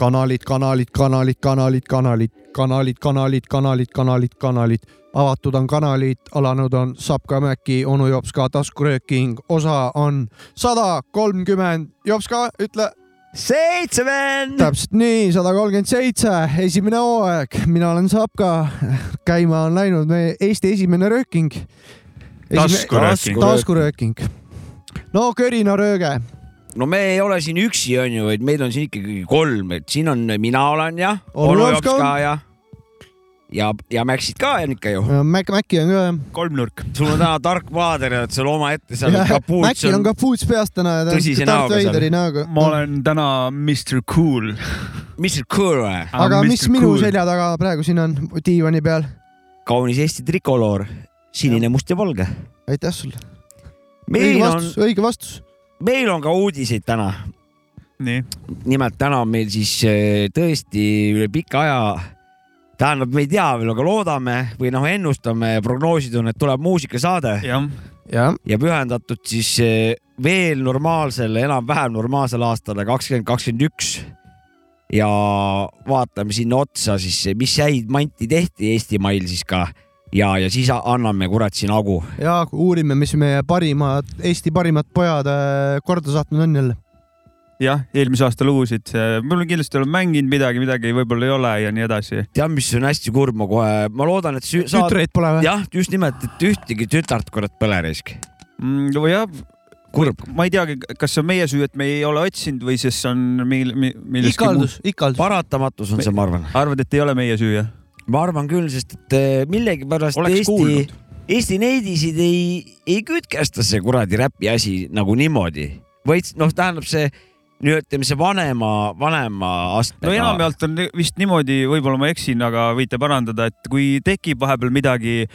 kanalid, kanalid, kanalid, kanalid, kanalid, kanalid, kanalid, kanalid, kanalid, kanalid. avatud on kanalid, alanud on Sapka Mäki, onu Jopska taskurööking, osa on sada kolmkümmend. Jopska, ütle. seitsekümmend. täpselt nii, sada kolmkümmend seitse, esimene hooaeg, mina olen Sapka. käima on läinud meie Eesti esimene rööking. Taskurööking. taskurööking. no körinarööge no me ei ole siin üksi, onju, vaid meid on siin ikkagi kolm, et siin on, mina olen ja, Onu Jops ka on. ja, ja, ja Maxid ka on ikka ju. Mac, Maci on ka jah. kolmnurk. sul on täna tark vaader ja oled seal omaette seal kapuuts Macil on kapuuts peas täna ja ta on Darth. Vaderi näoga. ma olen täna Mr Cool. Mr Cool või? aga mis minu selja taga praegu siin on diivani peal? kaunis Eesti trikoloor, sinine, must ja valge. aitäh sulle. meil õige on, vastus, õige vastus. Meil on ka uudiseid täna. nii. nimelt täna on meil siis eh, tõesti üle pika aja, tähendab, me ei tea veel, aga loodame või noh, ennustame ja prognoosid on, et tuleb muusikasaade jah. ja, ja pühendatud siis eh, veel normaalsele, enam-vähem normaalsele aastale kakskümmend kakskümmend üks. ja vaatame sinna otsa siis, mis häid manti tehti Eestimail siis ka ja, ja siis anname kurat siin hagu. ja uurime, mis meie parimad, Eesti parimad pojad äh, korda saatnud on jälle. jah, eelmise aasta lugusid, mul on kindlasti olen mänginud midagi, midagi võib-olla ei ole ja nii edasi. tead, mis on hästi kurb, ma kohe, ma loodan, et saad... tütreid pole või? jah, just nimelt, et ühtegi tütart kurat pole risk mm,. jah. kurb. ma ei teagi, kas see on meie süü, et me ei ole otsinud või siis on meil, millestki ikaldus, ikaldus. paratamatus on see, ma arvan. arvad, et ei ole meie süü, jah? Ma arvan küll, sest et eh, millegipärast Oleks Eesti kuulnud., Eesti neidisid ei, ei kütkesta see kuradi räpi asi nagu niimoodi, vaid noh, tähendab see ütleme, see vanema, vanema astmega. no enamjaolt on vist niimoodi, võib-olla ma eksin, aga võite parandada, et kui tekib vahepeal midagi,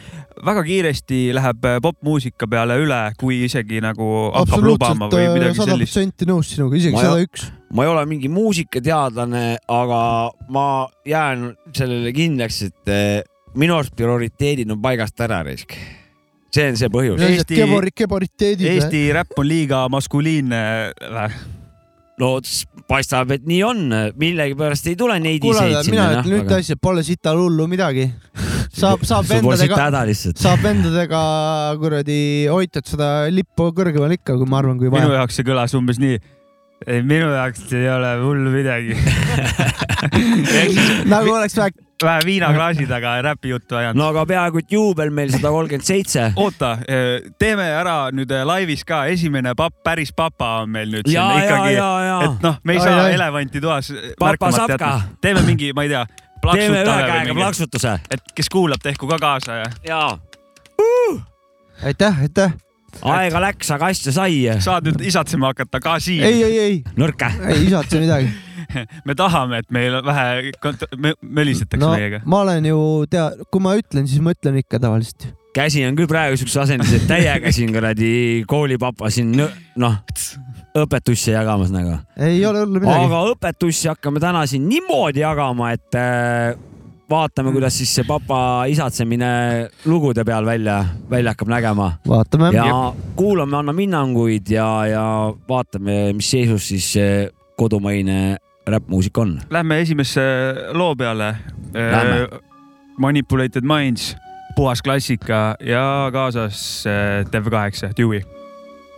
väga kiiresti läheb popmuusika peale üle, kui isegi nagu hakkab lubama või midagi äh, sada sellist. protsenti nõus sinuga, isegi Ma sada ei- üks. ma ei ole mingi muusikateadlane, aga ma jään sellele kindlaks, et eh, minu arust prioriteedid on paigast ära risk. see on see põhjus. Eesti-. Eesti räpp on liiga maskuliinne või? No s- paistab, et nii on, millegipärast ei tule neid kuule iseid, mina sinna. ütlen ühte asja, pole sital hullu midagi. saab, saab vendadega, saab vendadega kuradi hoitud seda lippu kõrgemal ikka, kui ma arvan, kui minu vaja. jaoks see kõlas umbes nii. minu jaoks ei ole hullu midagi. nagu oleks vähe vähe viinaklaasi taga räpijuttu ajanud. no aga peaaegu et juubel meil sada kolmkümmend seitse. oota, teeme ära nüüd laivis ka, esimene papp, päris papa on meil nüüd siin ja, ja, ikkagi, et noh, me ei Ai, saa ai. elevanti toas Papa Sapka. jätta. teeme mingi, ma ei tea, teeme ühe käega plaksutuse. et kes kuulab, tehku ka kaasa ja ja aitäh, aitäh. aega läks, aga asja sai. saad nüüd isatsema hakata ka siin. ei, ei, ei, nõrka. ei isatse midagi. me tahame, et meil vähe mölisetakse no meiega. ma olen ju tea, kui ma ütlen, siis ma ütlen ikka tavaliselt. käsi on küll praegu siukses asendis, et täiega siin kuradi koolipapa siin noh, õpetusse jagamas nagu. ei ole hullu midagi. aga õpetusi hakkame täna siin niimoodi jagama, et äh, vaatame, kuidas siis see papa isatsemine lugude peal välja, välja hakkab nägema. vaatame. ja kuulame, anname hinnanguid ja, ja vaatame, mis seisus siis kodumaine räppmuusika on. Lähme esimese loo peale. Lähme. Manipulated Minds, puhas klassika ja kaasas äh, TV8, Dewey.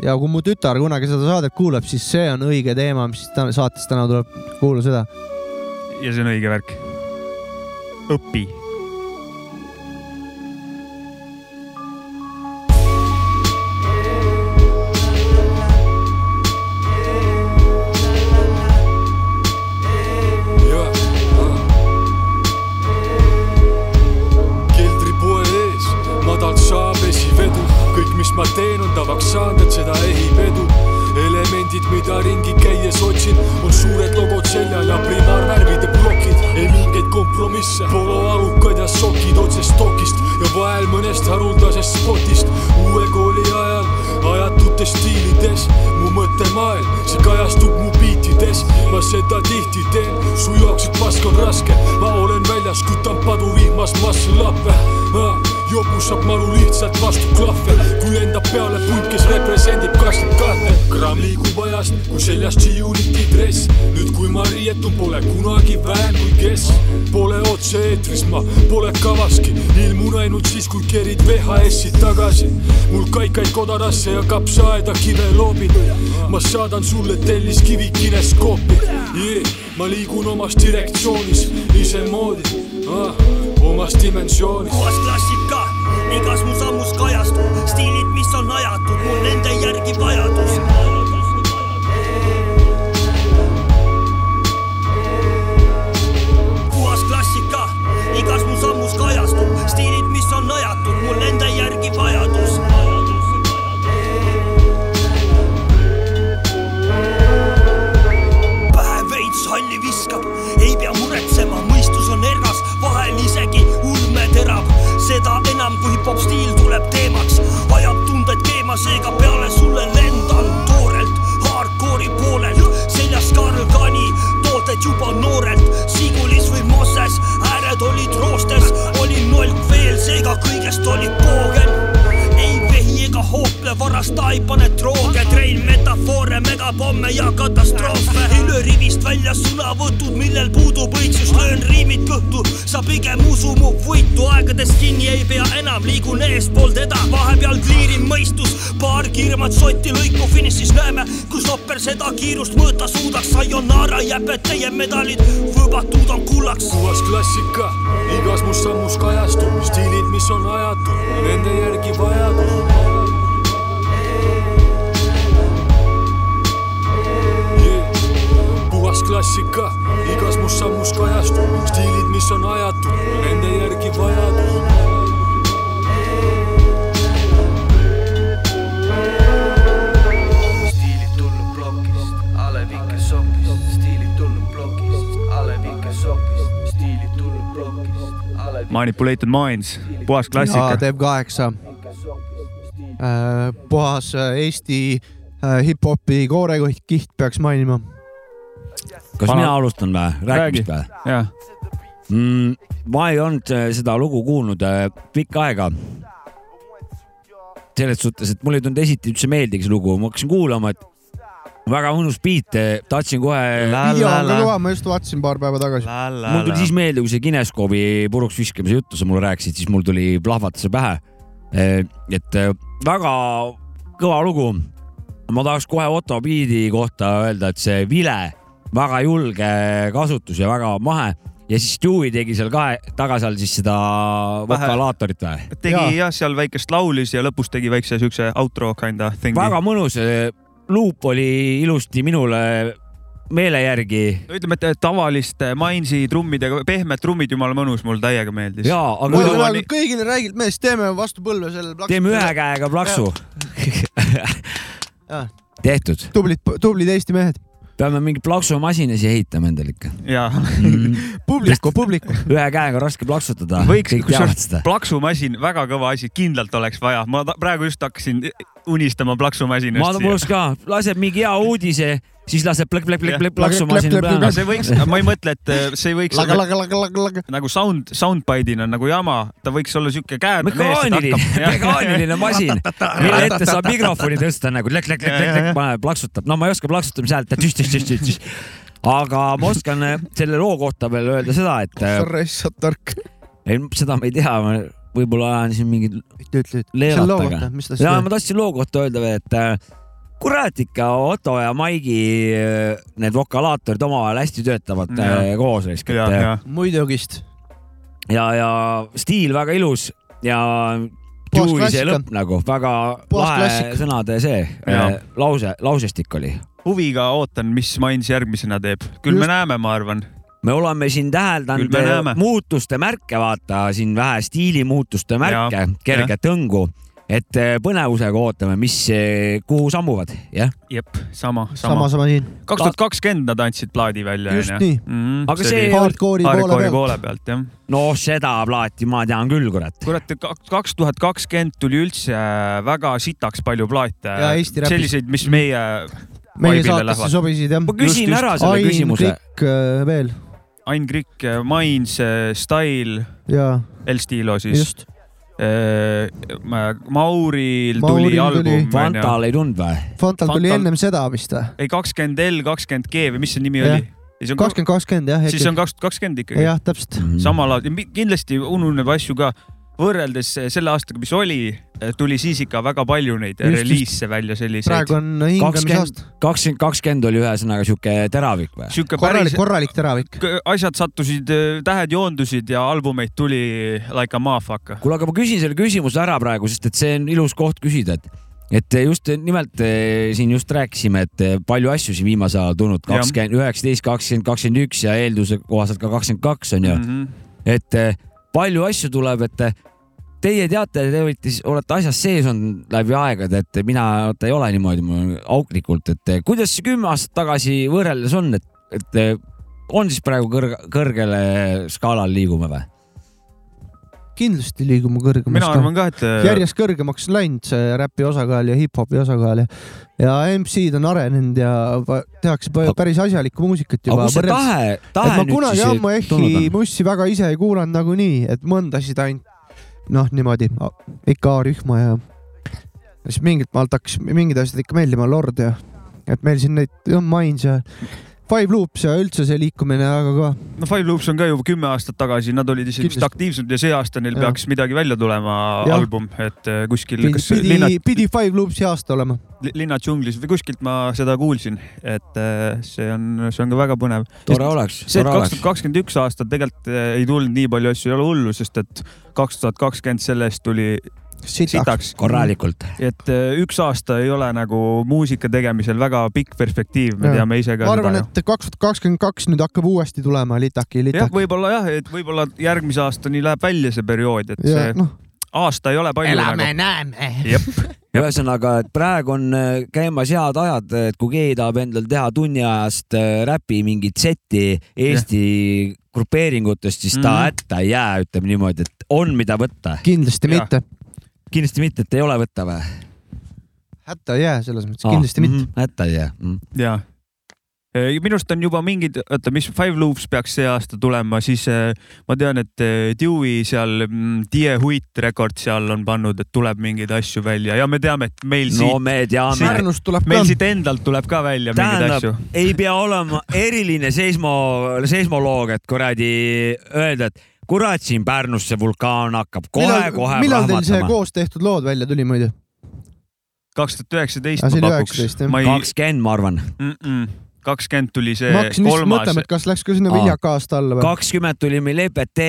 ja kui mu tütar kunagi seda saadet kuulab, siis see on õige teema, mis täna saates täna tuleb, kuula seda. ja see on õige värk. õpi. Ma teen, on tavaks saanud, et seda ehib edu. elemendid, mida ringi käies otsin, on suured logod seljal ja primaarvärvide plokid. ei mingeid kompromisse, poloalukad ja sokid otse stokist ja vahel mõnest haruldasest spotist. uue kooli ajal ajatutes stiilides, mu mõttemaailm, see kajastub mu biitides. ma seda tihti teen, su jaoks, et pask on raske, ma olen väljas, kütan paduvihmas masslappe jobu saab maru lihtsalt vastu klahve, kui lendab peale punt, kes represendib kasvab kahte kraam liigub ajast, kui seljas Giuliti dress. nüüd, kui ma riietun, pole kunagi vähem kui kes. Pole otse-eetris, ma pole kavaski, ilmun ainult siis, kui kerid VHS-i tagasi. mul kaikaid kodarasse ja kapsaaeda kive loobid. ma saadan sulle telliskivi kineskoopi yeah,. ma liigun omas direktsioonis, isemoodi ah,, omas dimensioonis. puhas klassika, igas mu sammus kajastub, stiilid, mis on ajatud, mul nende järgi vajadus. igas mu sammus kajastub, stiilid, mis on ajatud, mul nende järgi vajadus. Seda enam, kui hip-hop stiil tuleb teemaks, ajab tunded keema, seega peale sulle lendan toorelt, hardcore'i poolelt, seljas Karl Kani, tooted juba noorelt, Sigulis või Mosses, ääred olid roostes, olin nolk veel, seega kõigest oli vehi ega hoople, varasta ei pane drooge, trein metafoore, megapomme ja katastroofe. ei löö rivist välja sõnavõtud, millel puudub õigsus, löön riimid kõhtu, sa pigem usu mu võitu, aegadest kinni ei pea enam, liigun eespool teda, vahepeal kliirin mõistus, paar kiiremat sotti lõiku finišis. Näeme, kus oper seda kiirust mõõta suudaks, sayonara jääb, et teie medalid võõbatud on kullaks. puhas klassika, igas mu sammus kajastub, stiilid, mis on ajatud, nende järgi vajadus. klassika, igas mu sammus kajastub, stiilid, mis on ajatud, nende järgi vajadus. stiilid tulnud plokist, Alev ikka sopist, stiilid tulnud plokist, Alev ikka sopist, stiilid tulnud plokist, Alev Manipulated Minds, puhas ja klassika. teeb kaheksa. puhas äh, Eesti äh, hip-hopi koorekiht peaks mainima. Kas Vana- mina alustan või, rääkimist või? mm,. ma ei olnud äh, seda lugu kuulnud äh, pikka aega. selles suhtes, et mulle ei tulnud esiti üldse meeldigi see lugu, ma hakkasin kuulama, et väga mõnus beat, tahtsin kohe, video on ka kõva, ma just vaatasin paar päeva tagasi. mul tuli siis meelde, kui see kineskoobi puruks viskamise juttu sa mulle rääkisid, siis mul tuli plahvatas see pähe. et äh, väga kõva lugu. ma tahaks kohe Otto Beat'i kohta öelda, et see vile, väga julge kasutus ja väga mahe ja siis Stewie tegi seal kahe taga seal siis seda vokalaatorit või? tegi Jaa. jah, seal väikest laulis ja lõpus tegi väikse siukse outro kinda thing'i. väga mõnus, luup oli ilusti minule meele järgi ütleme, et tavaliste Mainsi trummidega, pehmed trummid, jumala mõnus, mulle täiega meeldis. ja, aga Muidu on nii- kõigile räägid, mees, teeme vastu põlve selle plaksu. teeme ühe käega plaksu. Jaa. tehtud, tublid, tublid Eesti mehed. Peame mingi plaksumasina siia ehitama endale ikka ja mm.. publiku, publiku. ühe käega raske plaksutada, võiks, kusjuures plaksumasin, väga kõva asi, kindlalt oleks vaja. ma praegu just hakkasin unistama ma plaksumasinast. mul ka, laseb mingi hea uudise, siis laseb plõkk-plõkk-plõkk plaksumasina Klõpp, klõpp, peale. see võiks, ma ei mõtle, et äh, see võiks laga, olla laga, laga, laga, laga. nagu sound, soundbide'ina nagu jama, ta võiks olla siuke käed. mekaaniline, mekaaniline masin, mille ette saab mikrofoni tõsta nagu läk-läk-läk-läk-läk, paneb, plaksutab. no ma ei oska plaksutamise häält, tüss-tüss-tüss-tüss. aga ma oskan äh, selle loo kohta veel öelda seda, et äh, sa raiskad tark. ei, seda ma ei tea, ma võib-olla ajan siin mingit ütle, ütle, ütle. Leelata selle loo kohta, mis ta ja siis ma tahtsin loo kohta öelda veel, et äh, kurat ikka Otto ja Maigi äh, need vokalaatorid omavahel hästi töötavad Ja. äh, koos ja, ja teeb? muidugist. ja, ja stiil väga ilus ja Dewey see lõpp nagu väga Puhas lahe klassik. sõnade see Ja. lause, lausestik oli. huviga ootan, mis Mainz järgmisena teeb. küll Just. me näeme, ma arvan. Me oleme siin täheldanud muutuste märke, vaata siin vähe stiilimuutuste märke, kerget õngu, et äh, põnevusega ootame, mis, kuhu sammuvad, jah. jep, sama, sama, sama. sama siin. kaks tuhat kakskümmend nad andsid plaadi välja, Just onju. nii. Aga see- Hardcore'i poole pealt. poole pealt, jah. no seda plaati ma tean küll, kurat. kurat, kaks tuhat kakskümmend tuli üldse väga sitaks palju plaate Ja selliseid, mis meie meie saatesse sobisid jah. ma küsin Just, just. ära selle Ain küsimuse. Äh, veel Ain Krikk, Mainz, Style, ja El Stilo siis. just. Mauril Mauril tuli album tuli.. Fantal ei tundnud või? Fantal tuli ennem seda vist või? ei, kakskümmend L, kakskümmend G või mis see nimi Jah. oli? siis on kakskümmend, kakskümmend jah. siis on kaks tuhat kakskümmend ikkagi. jah, täpselt. samal ajal, kindlasti ununeb asju ka. Võrreldes selle aastaga, mis oli, tuli siis ikka väga palju neid Just, reliise välja selliseid praegu. on hingamisaasta. kakskümmend, kakskümmend oli ühesõnaga sihuke teravik või? sihuke korralik, korralik teravik. asjad sattusid, tähed joondusid ja albumeid tuli like a motherfucker. kuule, aga ma küsin selle küsimuse ära praegu, sest et see on ilus koht küsida, et et just nimelt eh, siin just rääkisime, et eh, palju asju siin viimasel ajal tulnud, kakskümmend, üheksateist, kakskümmend, kakskümmend üks ja eelduse kohaselt ka kakskümmend kaks on ju, Mhm. et eh, palju asju tuleb, et eh, teie teate, te olete, olete asjas sees olnud läbi aegade, et mina vaata ei ole niimoodi auklikult, et kuidas see kümme aastat tagasi võrreldes on, et, et on siis praegu kõrg, kõrgele skaalal liigume või? kindlasti liigume kõrgemaks mina arvan ka, et. järjest kõrgemaks läinud see räpi osakaal ja hip-hopi osakaal ja, ja MC-d on arenenud ja tehakse päris asjalikku muusikat aga juba kus see tahe, et tahe ma nüüd kunagi siis ammu tulnud ehkki on? mussi väga ise ei kuulanud nagunii, et mõndasid ainult noh, niimoodi ikka A-rühma ja siis mingilt maalt hakkas mingid asjad ikka meeldima, Lord ja et meil siin neid Young Minds ja Five Loops ja üldse see liikumine, aga ka no Five Loops on ka juba kümme aastat tagasi, nad olid isegi vist aktiivsed ja see aasta neil Jah. peaks midagi välja tulema, album, et eh, kuskil, pidi, kas linna, pidi, Five Loopsi aasta olema. linna džunglis või kuskilt ma seda kuulsin, et eh, see on, see on ka väga põnev. tore oleks, see, et kaks tuhat. kakskümmend üks aastal tegelikult eh, ei tulnud nii palju asju, ei ole hullu, sest et kaks tuhat kakskümmend sellest tuli sitaks. sitaks. korralikult. et eh, üks aasta ei ole nagu muusika tegemisel väga pikk perspektiiv, me Jah. teame ise ka ma arvan, et kaks tuhat kakskümmend kaks nüüd hakkab uuesti tulema litaki, jah, litaki. võib-olla jah, et võib-olla järgmise aastani läheb välja see periood, et ja see noh, aasta ei ole palju nagu. näeme. jep, ühesõnaga, et praegu on äh, käimas head ajad, et kui keegi tahab endal teha tunniajast äh, räpi mingit setti Eesti grupeeringutest, siis ta Mhm. hätta ei jää, ütleme niimoodi, et on, mida võtta. kindlasti Jah. mitte. Kindlasti mitte, et ei ole võtta või? hätta ei jää selles mõttes, kindlasti mitte. hätta ei jää mm.. ja. minu arust on juba mingid, oota, mis Five Loops peaks see aasta tulema, siis ma tean, et Dewey seal, Die Huit Record seal on pannud, et tuleb mingeid asju välja ja me teame, et meil no siit, me teame. Pärnust tuleb ka meil. siit endalt tuleb ka välja mingeid asju tähendab, ei pea olema eriline seismo, seismoloog, et kuradi öelda, et kurat, siin Pärnus see vulkaan hakkab kohe-kohe millal teil see koos tehtud lood välja tuli muidu? kaks tuhat üheksateist Ah, ma pakuks 19, jah.. ma ei, kakskümmend, ma arvan. kakskümmend tuli see ma hakkasin just kolmas mõtlema, et kas läks ka sinna viljaka aasta alla või? kakskümmend tuli meil EPT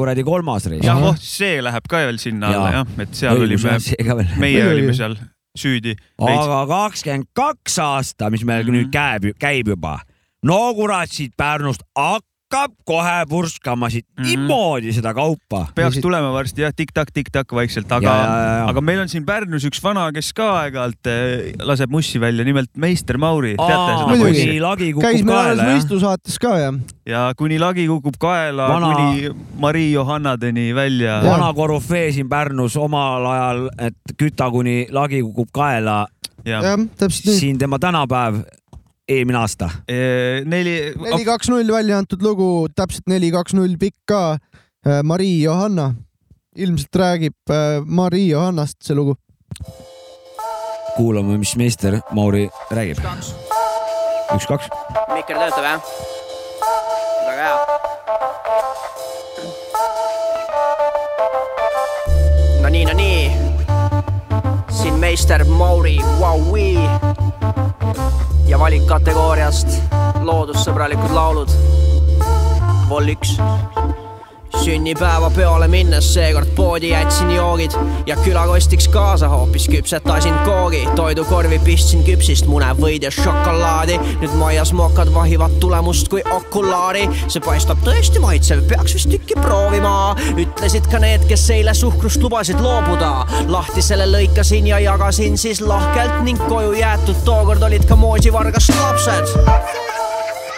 kuradi kolmas reis. jah, oh see läheb ka veel sinna alla Jaa. jah, et seal olime, meie olime seal süüdi. aga kakskümmend kaks aasta, mis meil Mhm. nüüd käib, käib juba. no kurat, siit Pärnust hakkab kohe purskama siit Mhm. niimoodi seda kaupa. peaks Või si- tulema varsti jah, tiktak-tiktak vaikselt, Ja, aga ja, ja, ja. aga meil on siin Pärnus üks vana, kes ka aeg-ajalt eh, laseb mussi välja, nimelt meister Mauri, kuni lagi käis kukub meil alles kaela, jah. võistlusaates ka ja ja kuni lagi kukub kaela Vana- kuni Marii Johannadeni välja. Ja. vana korüfee siin Pärnus omal ajal, et küta kuni lagi kukub kaela. ja jah, täpselt nii. siin tema tänapäev, eelmine aasta. Eh, neli, neli, kaks, null välja antud lugu, täpselt neli, kaks, null pikk ka. Marii Johanna, ilmselt räägib äh, Marii Johannast see lugu. kuulame, mis meister Mauri räägib. üks, kaks. mikker töötab jah? väga hea. no nii, no nii. siin meister Mauri Vaui ja valikkategooriast loodussõbralikud laulud. vol üks sünnipäeva peole minnes seekord poodi jätsin joogid ja külakostiks kaasa hoopis küpsetasin koogi. toidukorvi pistsin küpsist munevõid ja šokolaadi. nüüd maias mokad vahivad tulemust kui okulaari. see paistab tõesti maitsev, peaks vist tükki proovima. ütlesid ka need, kes eile suhkrust lubasid loobuda. lahti selle lõikasin ja jagasin siis lahkelt ning koju jäetud tookord olid ka moosivargast lapsed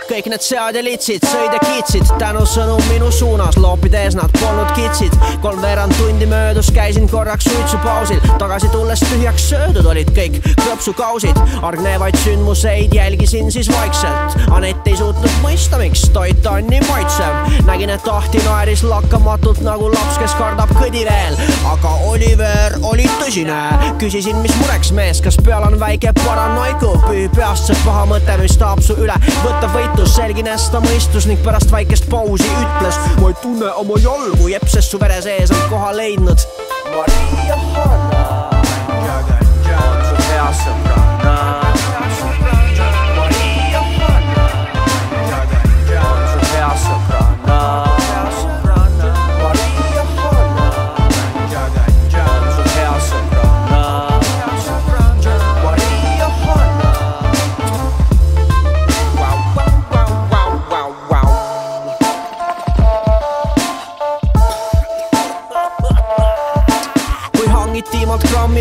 kõik need sead ja litsid sõid ja kiitsid tänusõnum minu suunas, loopides nad polnud kitsid. kolmveerand tundi möödus, käisin korraks suitsupausil, tagasi tulles tühjaks söödud olid kõik krõpsukausid. argnevaid sündmuseid jälgisin siis vaikselt. Anett ei suutnud mõista, miks toit on nii maitsev. nägin, et Ahti naeris lakkamatult nagu laps, kes kardab kõdi veel. aga Oliver oli tõsine, küsisin, mis mureks mees, kas peal on väike paranoiku, pühi peast see paha mõte, mis tahab su üle võtta võitlus, selgines ta mõistus ning pärast väikest pausi ütles. ma ei tunne oma jalgu, jepp, sest su vere sees on koha leidnud. Maria Hanna, on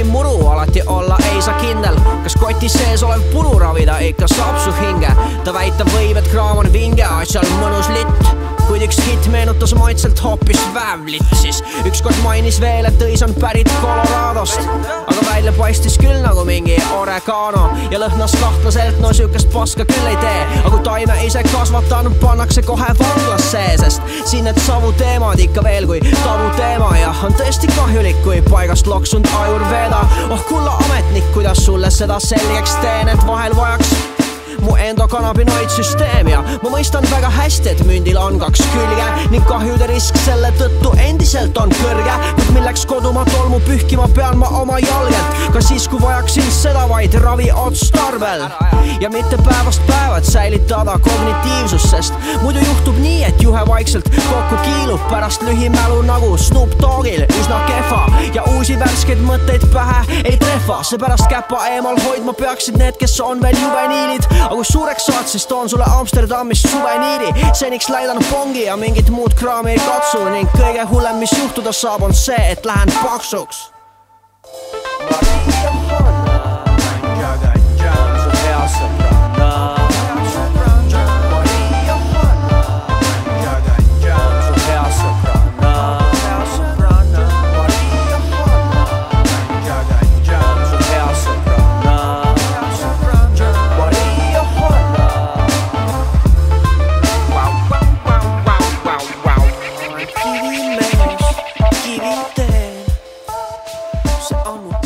grammi muru, alati olla ei saa kindel, kas kotis sees olev puru ravida ikka saab su hinge. ta väitab võib, et kraam on vinge, asjal mõnus litt, kuid üks hitt meenutas maitselt hoopis väävlit, siis ükskord mainis veel, et õis on pärit Coloradost, aga välja paistis küll nagu mingi oregano. Ja lõhnas kahtlaselt, no siukest paska küll ei tee, aga kui taime ise kasvatan, pannakse kohe vanglasse, sest siin need savuteemad ikka veel kui tabuteema ja on tõesti kahjulik, kui paigast loksunud ajurveeda. oh kulla ametnik, kuidas sulle seda selgeks teen, et vahel vajaks mu endokannabinoidsüsteem ja ma mõistan väga hästi, et mündil on kaks külge ning kahjude risk selle tõttu endiselt on kõrge. kuid milleks kodumaa tolmu pühkima pean ma oma jalgelt, ka siis, kui vajaksin seda vaid ravi otstarbel ja mitte päevast päeva, et säilitada kognitiivsust, sest muidu juhtub nii, et juhe vaikselt kokku kiilub pärast lühimälu nagu Snoop Doggil üsna kehva ja uusi värskeid mõtteid pähe ei trehva, seepärast käpa eemal hoidma peaksid need, kes on veel juveniilid. Aga kui suureks saad, siis toon sulle Amsterdamist suveniiri, seniks läidan pongi ja mingit muud kraami ei katsu ning kõige hullem, mis juhtuda saab, on see, et lähen paksuks. Maria Hanna, on su hea sõbranna. Maria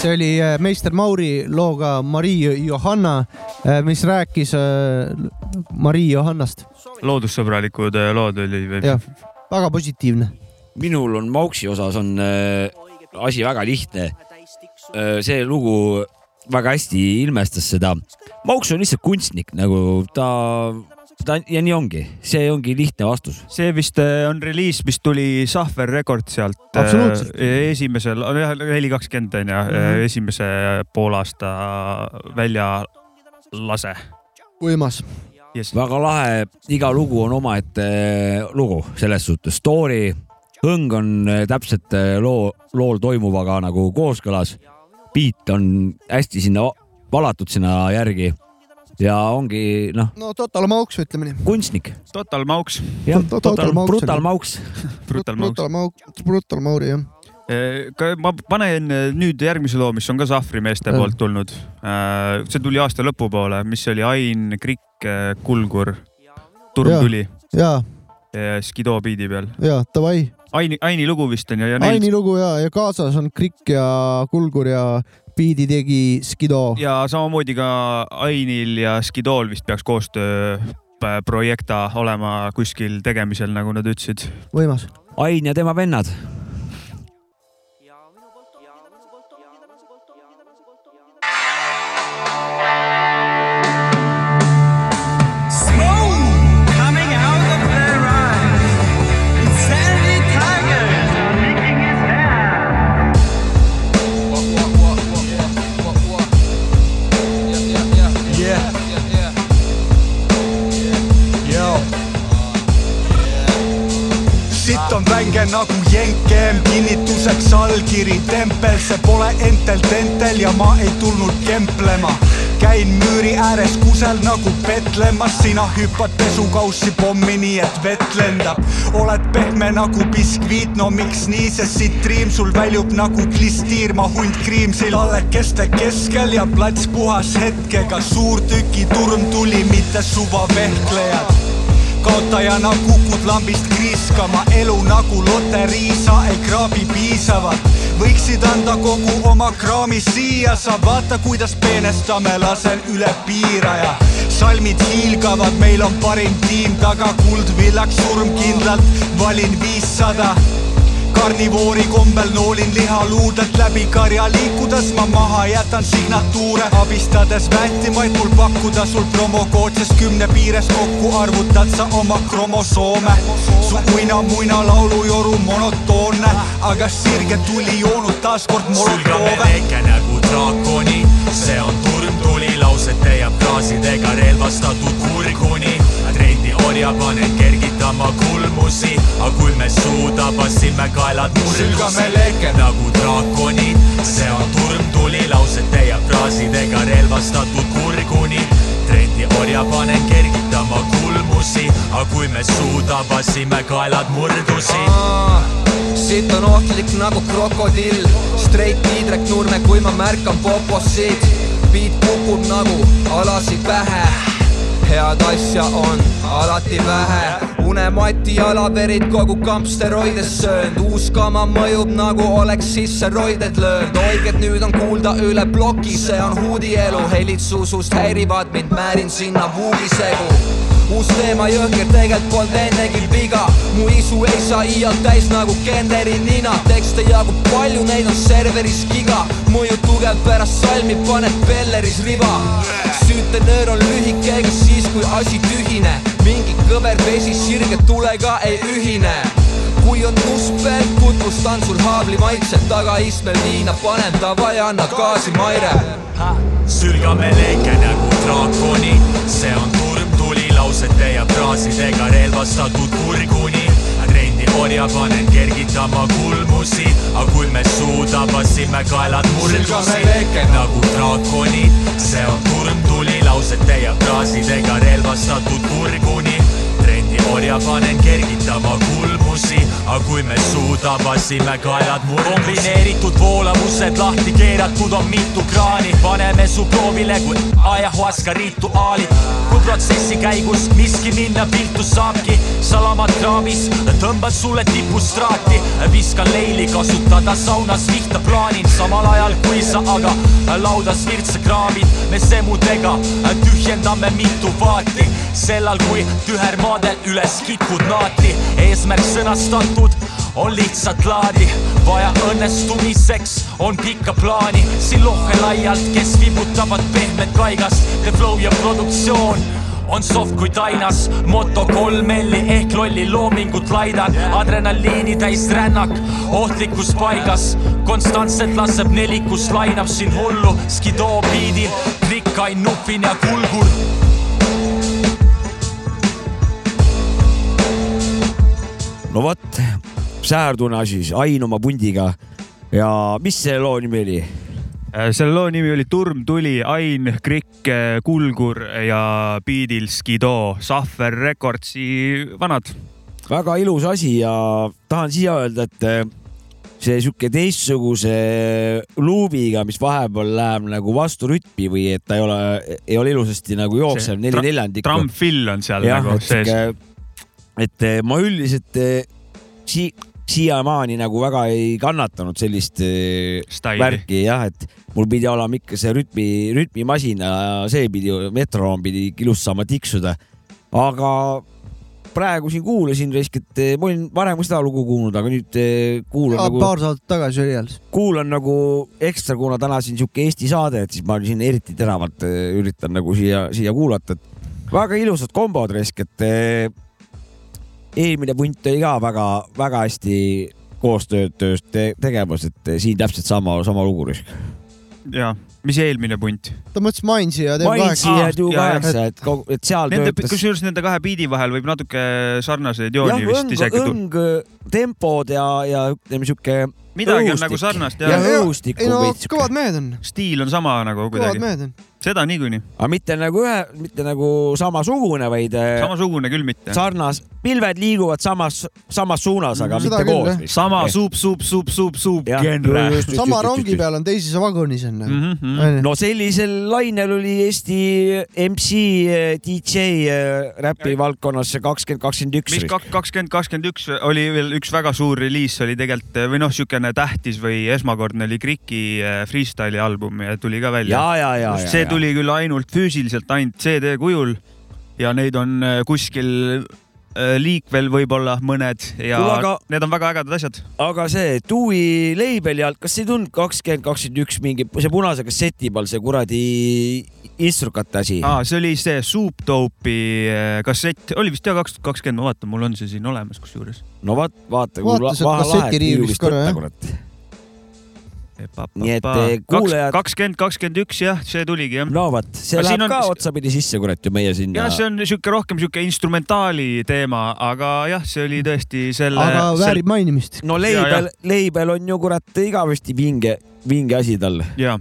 see oli äh, meister Mauri looga Marii Johanna, mis rääkis äh, Marii Johannast. loodussõbralikud äh, lood oli või? jah, väga positiivne. minul on Mauksi osas on äh, asi väga lihtne. see lugu väga hästi ilmestas seda. Mauks on lihtsalt kunstnik nagu ta, ta ja nii ongi, see ongi lihtne vastus. see vist äh, on reliis, mis tuli Sahver Record sealt. Absoluutselt. esimesel, jah, neli kakskümmend on ju, Mhm. esimese poolaasta väljalase võimas. yes.. väga lahe, iga lugu on omaette lugu selles suhtes, story, hõng on täpselt loo, lool toimuvaga nagu kooskõlas. beat on hästi sinna va- valatud sinna järgi ja ongi noh, no Total Mauks, ütleme nii. kunstnik. Total Mauks, jah, Total Mauks brutal. Mauks. Brutal Mauks. Brutal Mauk, Brutal Mauri jah. ka ma panen äh, nüüd järgmise loo, mis on ka Sahvri meeste Jah. poolt tulnud. see tuli aasta lõpupoole, mis oli Ain Krikk, Kulgur, Turm Jaa. tuli, ja, Skido biidi peal. ja davai. Aini, Aini lugu vist on ju ja Aini lugu ja, ja kaasas on Krikk ja Kulgur ja biidi tegi Skido. ja samamoodi ka Ainil ja Skidol vist peaks koostöö äh, projekta olema kuskil tegemisel, nagu nad ütlesid. võimas. Ain ja tema vennad. On vänge nagu jenkem, kinnituseks allkiri, tempel, see pole entel tentel ja ma ei tulnud kemplema. käin müüri ääres, kus seal nagu Petlemmas, sina hüppad pesukaussi pommi, nii et vett lendab. oled pehme nagu biskviit, no miks nii, sest siit triim sul väljub nagu klistiir, ma hunt kriimsil. tallekeste keskel ja plats puhas hetkega, suurtükiturm tuli, mitte suvavehklejad kaotajana kukud lambist kriiskama, elu nagu loterii, sa ei kraabi piisavalt. võiksid anda kogu oma kraami siia, sa vaata, kuidas peenestame, lasen üle piiraja. salmid hiilgavad, meil on parim tiim. Taga, kuldvillaks surmkindlalt, valin viissada karnivoori kombel noolin lihaluudelt läbi karja liikudes ma maha jätan signatuure abistades väetimaid mul pakkuda sul promokood, sest kümne piires kokku arvutad sa oma kromosoome. su uina-muina laulujoru monotoonne, aga sirge tuli joonud taaskord molotoove. väike nagu draakoni, see on turmtuli, lausete ja fraasidega relvastatud kurguni. Trendi orja panen kergitama kulmusi, aga kui me suuda, passime kaelad murdusi leke. nagu draakonid, see on turmtuli, lausete ja fraasidega relvastatud kurguni. trendi orja panen kergitama kulmusi, aga kui me suuda, passime kaelad murdusi. siit on ohtlik nagu krokodill, straight Tiidrek Nurme, kui ma märkan poposid, beat kukub nagu alasi pähe head asja on alati vähe, unemati jalaverid kogu kamp steroides söönud, uus kama mõjub nagu oleks sisse roided löönud, oiged nüüd on kuulda üle ploki, see on huudielu, helid susust häirivad mind, määrin sinna vuugisegu uus teema jõhker, tegelikult polnud ennegi viga, mu isu ei saa iial täis nagu Kenderi nina, tekste jagub palju, neid on serveris giga, mõju tugev pärast salmi paned Belleris riba. süütenöör on lühike, ega siis kui asi tühine, mingi kõver vesi sirge tulega ei ühine. Kui on must peal, tutvustan sul haabli maitset, tagaistmel viina panen, davai, anna gaasi, Maire. Sülgame leke nagu draakoni, see on lausete ja fraasidega relvastatud kurguni. trendi orja panen kergitama kulmusi, aga kui me suuda, passime kaelad leke. nagu draakonid, see on turmtuli, lausete ja fraasidega relvastatud kurguni. trendi orja panen kergitama kulmusi, aga kui me suuda, passime kaelad murdusi. kombineeritud voolavused lahti keeratud on mitu kraani, paneme su proovile kui ajahuaska rituaalid. kui protsessi käigus miski minna viltu saabki, salamad kraavis, tõmban sulle tipust traati, viskan leili kasutada saunas vihta plaanin, samal ajal kui sa aga laudas virtsa kraamid, me semudega tühjendame mitu vaati, sellal kui tühermaadel üles kitkud naati, eesmärk sõnastatud on lihtsalt laadi, vaja õnnestumiseks on pikka plaani, siin lohe laialt, kes vibutavad pehmet kaigast, The Flow ja produktsioon on soft kui tainas, moto kolm L-i ehk lolli loomingut laidan, adrenaliini täis rännak, ohtlikus paigas, konstantselt laseb nelikus, lainab siin hullu, skidoo biidil, krikkain nupin ja kulgur no vot, säärtune asi siis, Ain oma pundiga ja mis selle loo nimi oli? Äh, selle loo nimi oli Turm tuli, Ain, Krikk, Kulgur ja Beatil Skido, Sahver Recordsi vanad. väga ilus asi ja tahan siia öelda, et eh, see sihuke teistsuguse luubiga, mis vahepeal läheb nagu vastu rütmi või et ta ei ole, ei ole ilusasti nagu jooksev neli neljandikku. trammfill on seal jah, nagu sees. Et eh, ma üldiselt eh, si-, siiamaani nagu väga ei kannatanud sellist eh, Staili. värki jah, et mul pidi olema ikka see rütmi, rütmimasina, see pidi, metronoom pidi ilus saama tiksuda. aga praegu siin kuulasin raisk, et ma olin varem ka seda lugu kuulnud, aga nüüd kuulan nagu, paar saadet tagasi oli alles. kuulan nagu ekstra, kuna täna siin sihuke Eesti saade, et siis ma siin eriti teravalt üritan nagu siia, siia kuulata, et väga ilusad kombod raisk, et eelmine punt oli ka väga-väga hästi koostööd tööst te tegemas, et siin täpselt sama, sama lugu raisk. ja, mis eelmine punt? ta mõtles Mainsi ja kaheksa. ja Dew kaheksa, et kogu, et seal Nende, töötas. kusjuures nende kahe biidi vahel võib natuke sarnaseid jah, jooni vist õng, isegi tulla. õng, tempod ja, ja ütleme sihuke. midagi on nagu sarnast jah ja õhustik ei no veits kõvad mehed on, stiil on sama nagu kõvad kuidagi. mehed on. Seda niikuinii. aga mitte nagu ühe, mitte nagu samasugune, vaid äh, samasugune küll mitte. sarnas, pilved liiguvad samas, samas suunas, aga Seda mitte küll, koos. sama suup, suup, suup, suup, suup genre. sama rongi peal on teises vagunis on nagu. Mhm, no sellisel lainel oli Eesti MC, DJ äh, räpi valdkonnas see kakskümmend, kakskümmend üks mis. kakskümmend, kakskümmend üks oli veel üks väga suur reliis oli tegelikult või noh, niisugune tähtis või esmakordne oli Kriki äh, freestyle'i album ja tuli ka välja. ja, ja, ja, see tuli küll ainult füüsiliselt, ainult CD kujul ja neid on äh, kuskil äh, liikvel võib-olla mõned ja Kuule, aga- need on väga ägedad asjad. aga see Dewey label'i alt, kas ei tulnud kakskümmend, kakskümmend üks mingi see punase kasseti peal see kuradi instrukate asi? aa, see oli see Soup Dope'i äh, kassett, oli vist jah kaks tuhat kakskümmend, ma vaatan, mul on see siin olemas kusjuures. no vaat, vaata. Vaata sealt kasseti-riiulist korra, jah. Nii et, eh, kuulajad- kakskümmend, kakskümmend üks jah, see tuligi jah. no vot, see Aga läheb on- ka otsapidi sisse, kurat ju meie sinna jah, see on sihuke rohkem sihuke instrumentaali teema, aga jah, see oli tõesti selle. aga väärib mainimist. no Ja, label, label on ju kurat igavesti vinge, vinge asi tal. ja,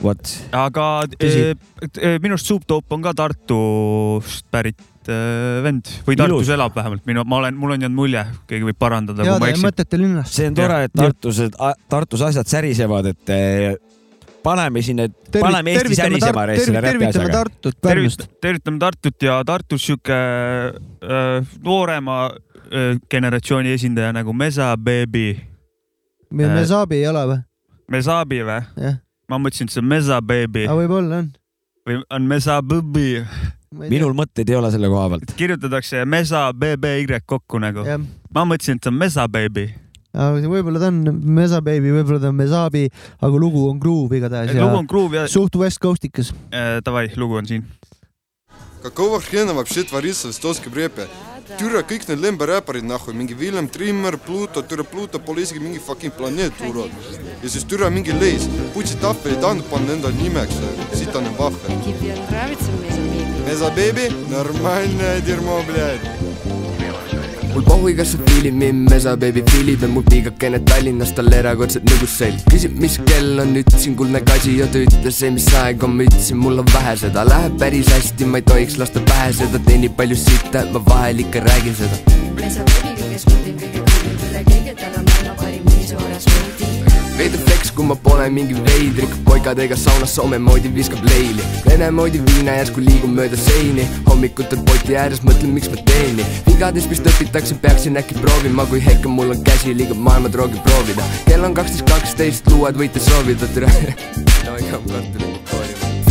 vot, aga Tõsi. eh, minu arust Soup Dope on ka Tartust pärit eh, vend või Tartus Ilus. elab vähemalt minu, ma olen, mul on jäänud mulje, keegi võib parandada, kui ma eksin. mõtete linnast. see on tore, et Tartus, Tartus asjad särisevad, et eh, paneme siin need, paneme Eesti särisema reis selle räpi tervitame asjaga. Tartut, Pärnust. tervitame, tervitame Tartut ja Tartus sihuke äh, noorema äh, generatsiooni esindaja nagu Mesa Baby, me, me saabi ei ole või? Mesabi või? ma mõtlesin, et see on Mesa Baby aga võib-olla on. või on Mesa Baby minul mõtteid ei ole selle koha pealt . kirjutatakse Mesa BBY kokku nagu . jah , ma mõtlesin , et see on Mesa Baby . aga võib-olla ta on Mesa Baby , võib-olla ta on Mesabi , aga lugu on Groove igatahes ja lugu on Groove ja suht West Coastikas . äh, davai , lugu on siin . Какого хрена вообще творится в эстонском рэпе? Türa kõik need lemberäpparid nahhu , mingi Villem Trimmer , Pluto , türa Pluto pole isegi mingi fucking planeet , urad . ja siis türa mingi leis , Putsi tahvel ei tahtnud panna endale nimeks , sitane vahvel . Тебе нравится Меза Meza baby , normaalne dirmo , blядь . mul pohhui , kas sa fiilid mind , mesa baby fiilib ja mul piigakene Tallinnas tal erakordselt nõgus selg . küsib , mis kell on , ütlesin kuldne kasi ja ta ütles , ei mis aeg on , ma ütlesin , mul on vähe seda , läheb päris hästi , ma ei tohiks lasta pähe seda , teenib palju sitta , ma vahel ikka räägin seda . Mesa baby , kes kurdib kõige kõrgem üle kõige , tal on maailma parim niisuure smuuti . veidi flex, kui ma pole mingi veidrik, poigadega saunas Soome moodi viskab leili. Vene moodi viina järsku liigub mööda seini, hommikutel poti ääres mõtlen, miks ma teen nii. vigadest vist õpitakse, peaksin äkki proovima, kui hekka mul on käsi, liigub maailma droogi proovida. kell on kaksteist, kaksteist, luuad võite soovida, tere.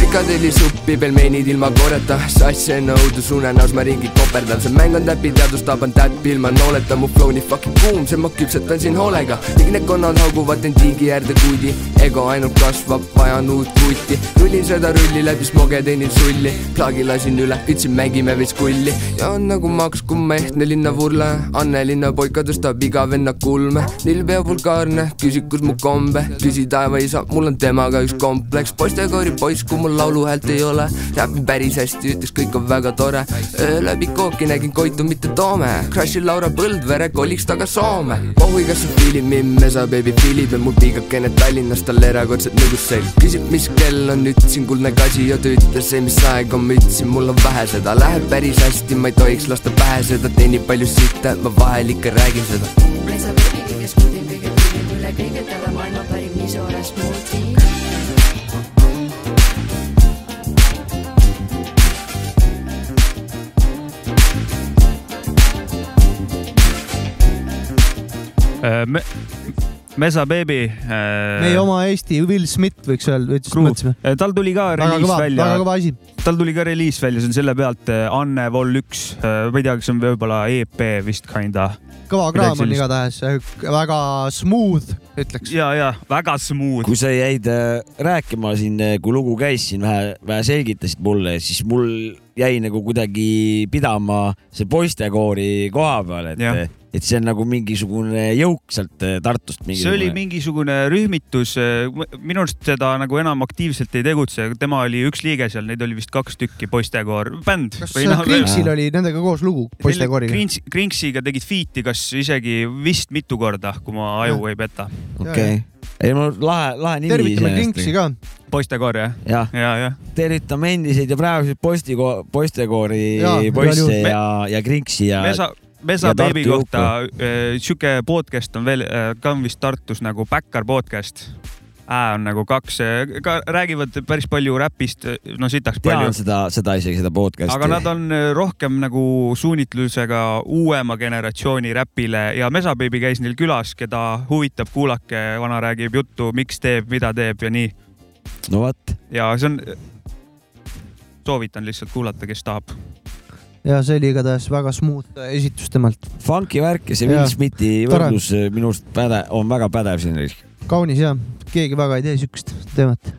frikadellisuppi, pelmeenid ilma korjata, sass enne õudus unenäos ma ringi koperdan, see mäng on täpiteadus, taban täppi ilma nooleta, mu flow nii fucking kuum, see ma küpsetan siin hoolega. kõik need konnad hauguvad end tiigi äärde kuidi, ego ainult kasvab, vajan uut kuti. rullin seda rulli läbi smoge, teenin sulli, plaagi lasin üle, ütlesin mängime veits kulli. Ja on nagu Max, kui ma ehtne linnavurle, Anne linna poika tõstab iga venna kulme, nilb ja vulgaarne, küsid, kus mu kombe, küsi taevaisa, mul on temaga üks kompleks, poistekoori poiss, kui mul lauluhäält ei ole, räpin päris hästi, ütleks, kõik on väga tore. läbi kooki nägin Koitu, mitte Toome, Crashi Laura Põldvere koliks taga Soome. pohhui, kas sa fiilid mind, mesa baby fiilib ja mul piigakene Tallinnas tal erakordselt nõgus selg. küsib, mis kell on, ütlesin kuldne kasi ja ta ütles, ei mis aeg on, ma ütlesin, mul on vähe seda, läheb päris hästi, ma ei tohiks lasta pähe seda, teenib palju sitta, ma vahel ikka räägin seda. Mesa baby, kes kurdib kõige kõrgem üle kõige, tal on maailma parim niisuure smuuti. Me, Mesa Baby. meie oma Eesti Will Smith võiks öelda, mõtlesime. tal tuli ka reliis kõva, välja väga, kõva asi. tal tuli ka reliis välja, see on selle pealt äh, Anne Vol üks, ma ei tea, kas see on võib-olla EP vist kinda. kõva kraam on igatahes, väga smooth, ütleks. ja, ja väga smooth. kui sa jäid äh, rääkima siin, kui lugu käis siin vähe, vähe selgitasid mulle, siis mul jäi nagu kuidagi pidama see poistekoori koha peal, et, et see on nagu mingisugune jõuk sealt äh, Tartust. see oli mingisugune rühmitus, minu arust seda nagu enam aktiivselt ei tegutse, tema oli üks liige seal, neid oli vist kaks tükki, poistekoor, bänd. kas Krinksil oli nendega koos lugu, poistekooriga? Krinks, Krinksiga tegid feat'i, kas isegi vist mitu korda, kui ma aju ei peta. okei, ei no lahe, lahe nimi. tervitame Krinksi ka. poistekoor jah? jah, ja, jah. tervitame endiseid ja praeguseid postiko-, poistekoori poisse juhul. ja, ja Krinksi ja. Mesa, Mesa Tartu beebi kohta äh, sihuke podcast on veel äh, ka vist Tartus nagu Backar podcast. Ä on nagu kaks, ka räägivad päris palju räpist, no sitaks palju tean. seda, seda isegi seda podcast'i. aga nad on äh, rohkem nagu suunitlusega uuema generatsiooni räpile ja Mesa beebi käis neil külas, keda huvitab, kuulake, vana räägib juttu, miks teeb, mida teeb ja nii. no vot, ja see on, soovitan lihtsalt kuulata, kes tahab. Ja see oli igatahes väga smooth esitus temalt. funky värk ja see Will Smithi võrdlus eh, minu arust päde, on väga pädev siin. kaunis ja keegi väga ei tee siukest teemat.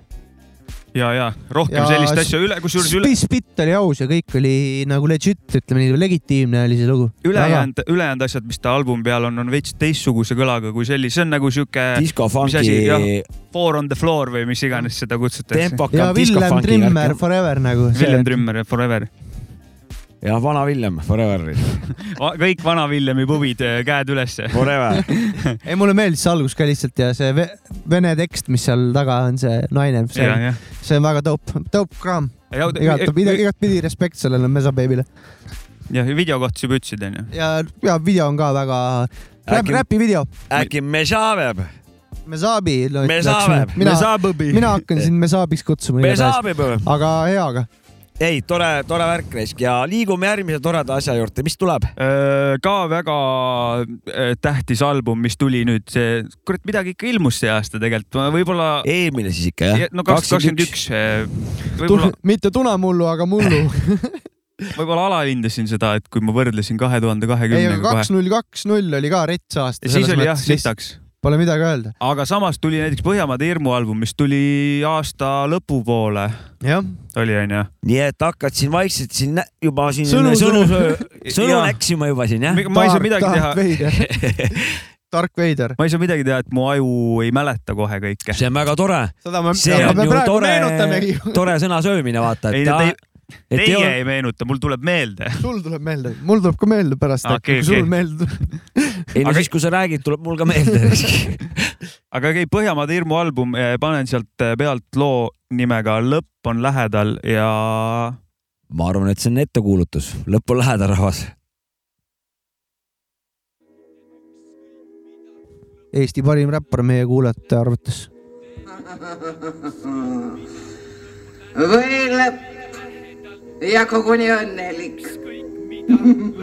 ja, ja rohkem Ja sellist asja üle, kusjuures üle, Spitt oli aus ja kõik oli nagu legit, ütleme nii, legitiimne oli see lugu. ülejäänud, ülejäänud asjad, mis ta albumi peal on, on veits teistsuguse kõlaga kui sellise, see on nagu sihuke jah, Four on the floor või mis iganes seda kutsutakse. ja disco Villem Trimmer. Forever nagu. Villem Trimmer ja Forever. Ja vana Villem Forever, kõik vana Villemi pubid, käed ülesse. Forever. ei, mulle meeldis see algus ka lihtsalt ja see ve vene tekst, mis seal taga on, see naine, see jah. see on väga dope, dope kraam. igat, igatpidi respekt sellele Mesa Baby'le jah, video kohta sa juba ütlesid, onju. ja, ja video on ka väga Äkki- räpi video. äkki Mešavev, Mesabi. Mesabeb. mina, mina hakkan sind Mesabiks kutsuma. Mešavev. aga hea, aga ei, tore, tore värk raisk ja liigume järgmise toreda asja juurde, mis tuleb? ka väga äh, tähtis album, mis tuli nüüd, see, kurat, midagi ikka ilmus see aasta tegelikult, võib-olla. eelmine siis ikka jah? no kaks, kakskümmend üks, võib-olla, mitte tunamullu, aga mullu. võib-olla alahindasin seda, et kui ma võrdlesin kahe tuhande ei, aga kahekümnendaga kaks null kaks null oli ka rets aasta. siis oli jah, sitaks. Pole midagi öelda. aga samas tuli näiteks Põhjamaade hirmu album, mis tuli aasta lõpupoole, jah, oli onju. nii et hakkad siin vaikselt siin juba siin Sõnu- sõnu, sõnu- näksima juba siin jah? ma ei saa midagi teha, tark veider. ma ei saa midagi teha, et mu aju ei mäleta kohe kõike. see on väga tore, seda me, on me praegu tore meenutamegi. tore sõna söömine, vaata, ei ta et teie ei ole ei meenuta, mul tuleb meelde. sul tuleb meelde, mul tuleb ka meelde pärast okay,, kui okei. sul meelde tuleb. ei no Aga- siis, kui sa räägid, tuleb mul ka meelde. aga okei, Põhjamaade hirmu album, panen sealt eh, pealt loo nimega Lõpp on lähedal ja ma arvan, et see on ettekuulutus, lõpp on lähedal, rahvas. Eesti parim räppar meie kuulajate arvates. või lõpp ja koguni õnnelik.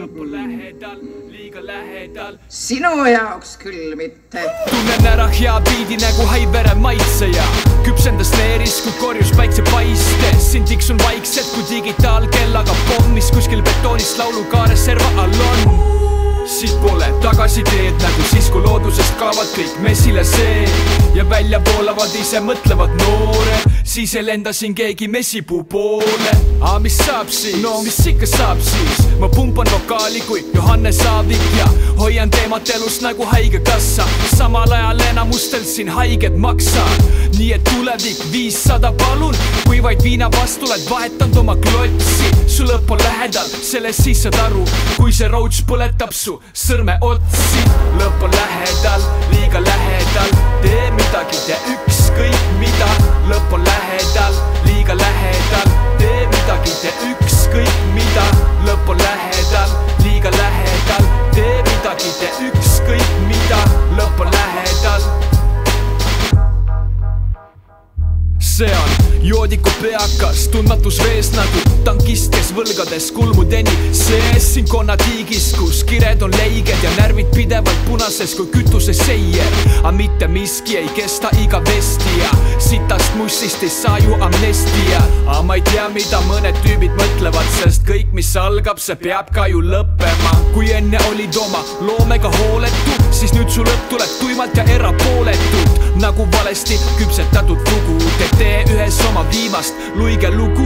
sinu jaoks küll mitte. tunnen ära hea biidi nagu haivere maitseja, küpsendas leeris, kui korjus päiksepaiste, siin tiksun vaikselt kui digitaalkellaga pomm, mis kuskil betoonist laulukaare serva all on siit pole tagasiteed nagu siis, kui loodusest kaovad kõik mesile see. Ja välja voolavad ise mõtlevad noored, siis ei lenda siin keegi mesipuu poole. aga mis saab siis, no mis ikka saab siis, ma pumpan vokaali kui Johannes Aavik ja hoian teemat elus nagu haigekassa, samal ajal enamustel siin haiged maksavad, nii et tulevik viissada palun, kui vaid viina vastu oled vahetanud oma klotsi, su lõpp on lähedal, sellest siis saad aru, kui see roach põletab su sõrmeotsi, lõpp on lähedal, liiga lähedal, tee midagi, tee ükskõik mida, lõpp on lähedal, liiga lähedal, tee midagi, tee ükskõik mida, lõpp on lähedal, liiga lähedal, tee midagi, tee ükskõik mida, lõpp on lähedal see on joodiku peakas, tundmatus vees nagu tankist, kes võlgades kulmudeni sees siin konnatiigis, kus kired on leiged ja närvid pidevalt punases kui kütuseseier. aga mitte miski ei kesta igavesti ja sitast mussist ei saa ju amnestia. aga ma ei tea, mida mõned tüübid mõtlevad, sest kõik, mis algab, see peab ka ju lõppema. kui enne olid oma loomega hooletu, siis nüüd su lõpp tuleb tuimalt ja erapooletult nagu valesti küpsetatud oma viimast luige lugu,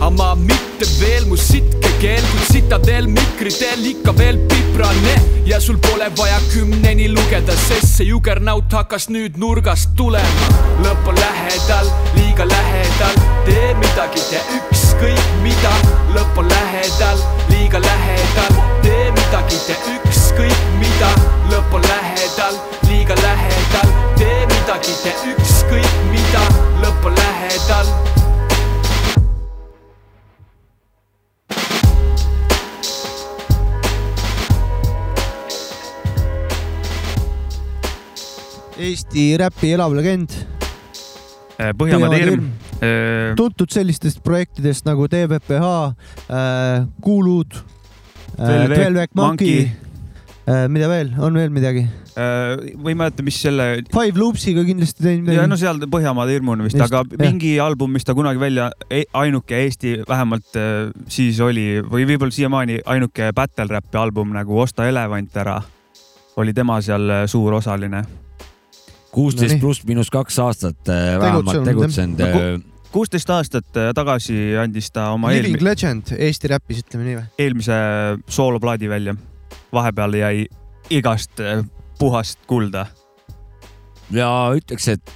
aga ma mitte veel mu sitke keel, kuid sitadel mikritel ikka veel piprane. Ja sul pole vaja kümneni lugeda, sest see jugernaut hakkas nüüd nurgast tulema. lõpp on lähedal, liiga lähedal, tee midagi, tee ükskõik mida, lõpp on lähedal, liiga lähedal, tee midagi, tee ükskõik mida, lõpp on lähedal, liiga lähedal, midagi, tee ükskõik mida, lõpp on lähedal. Eesti räpi elav legend. Põhjamaade hirm. Äh, tuntud sellistest projektidest nagu TVPH äh,, Kuulud äh,, Twelve Monkey Monkey., äh, mida veel, on veel midagi? või ma ei mäleta, mis selle. Five Loopsiga kindlasti teinud ja midagi no. seal Põhjamaade hirmuni vist, Just, aga jah. mingi album, mis ta kunagi välja, ainuke Eesti vähemalt äh, siis oli või võib-olla siiamaani ainuke battle rap'i album nagu Osta elevant ära, oli tema seal äh, suur osaline. kuusteist Nonii. pluss miinus kaks aastat äh, vähemalt tegutsenud. kuusteist aastat äh, tagasi andis ta oma Living eelmi- Legend Eesti räpis, ütleme nii või? eelmise sooloplaadi välja. Vahepeal jäi igast äh, puhast kulda. ja ütleks, et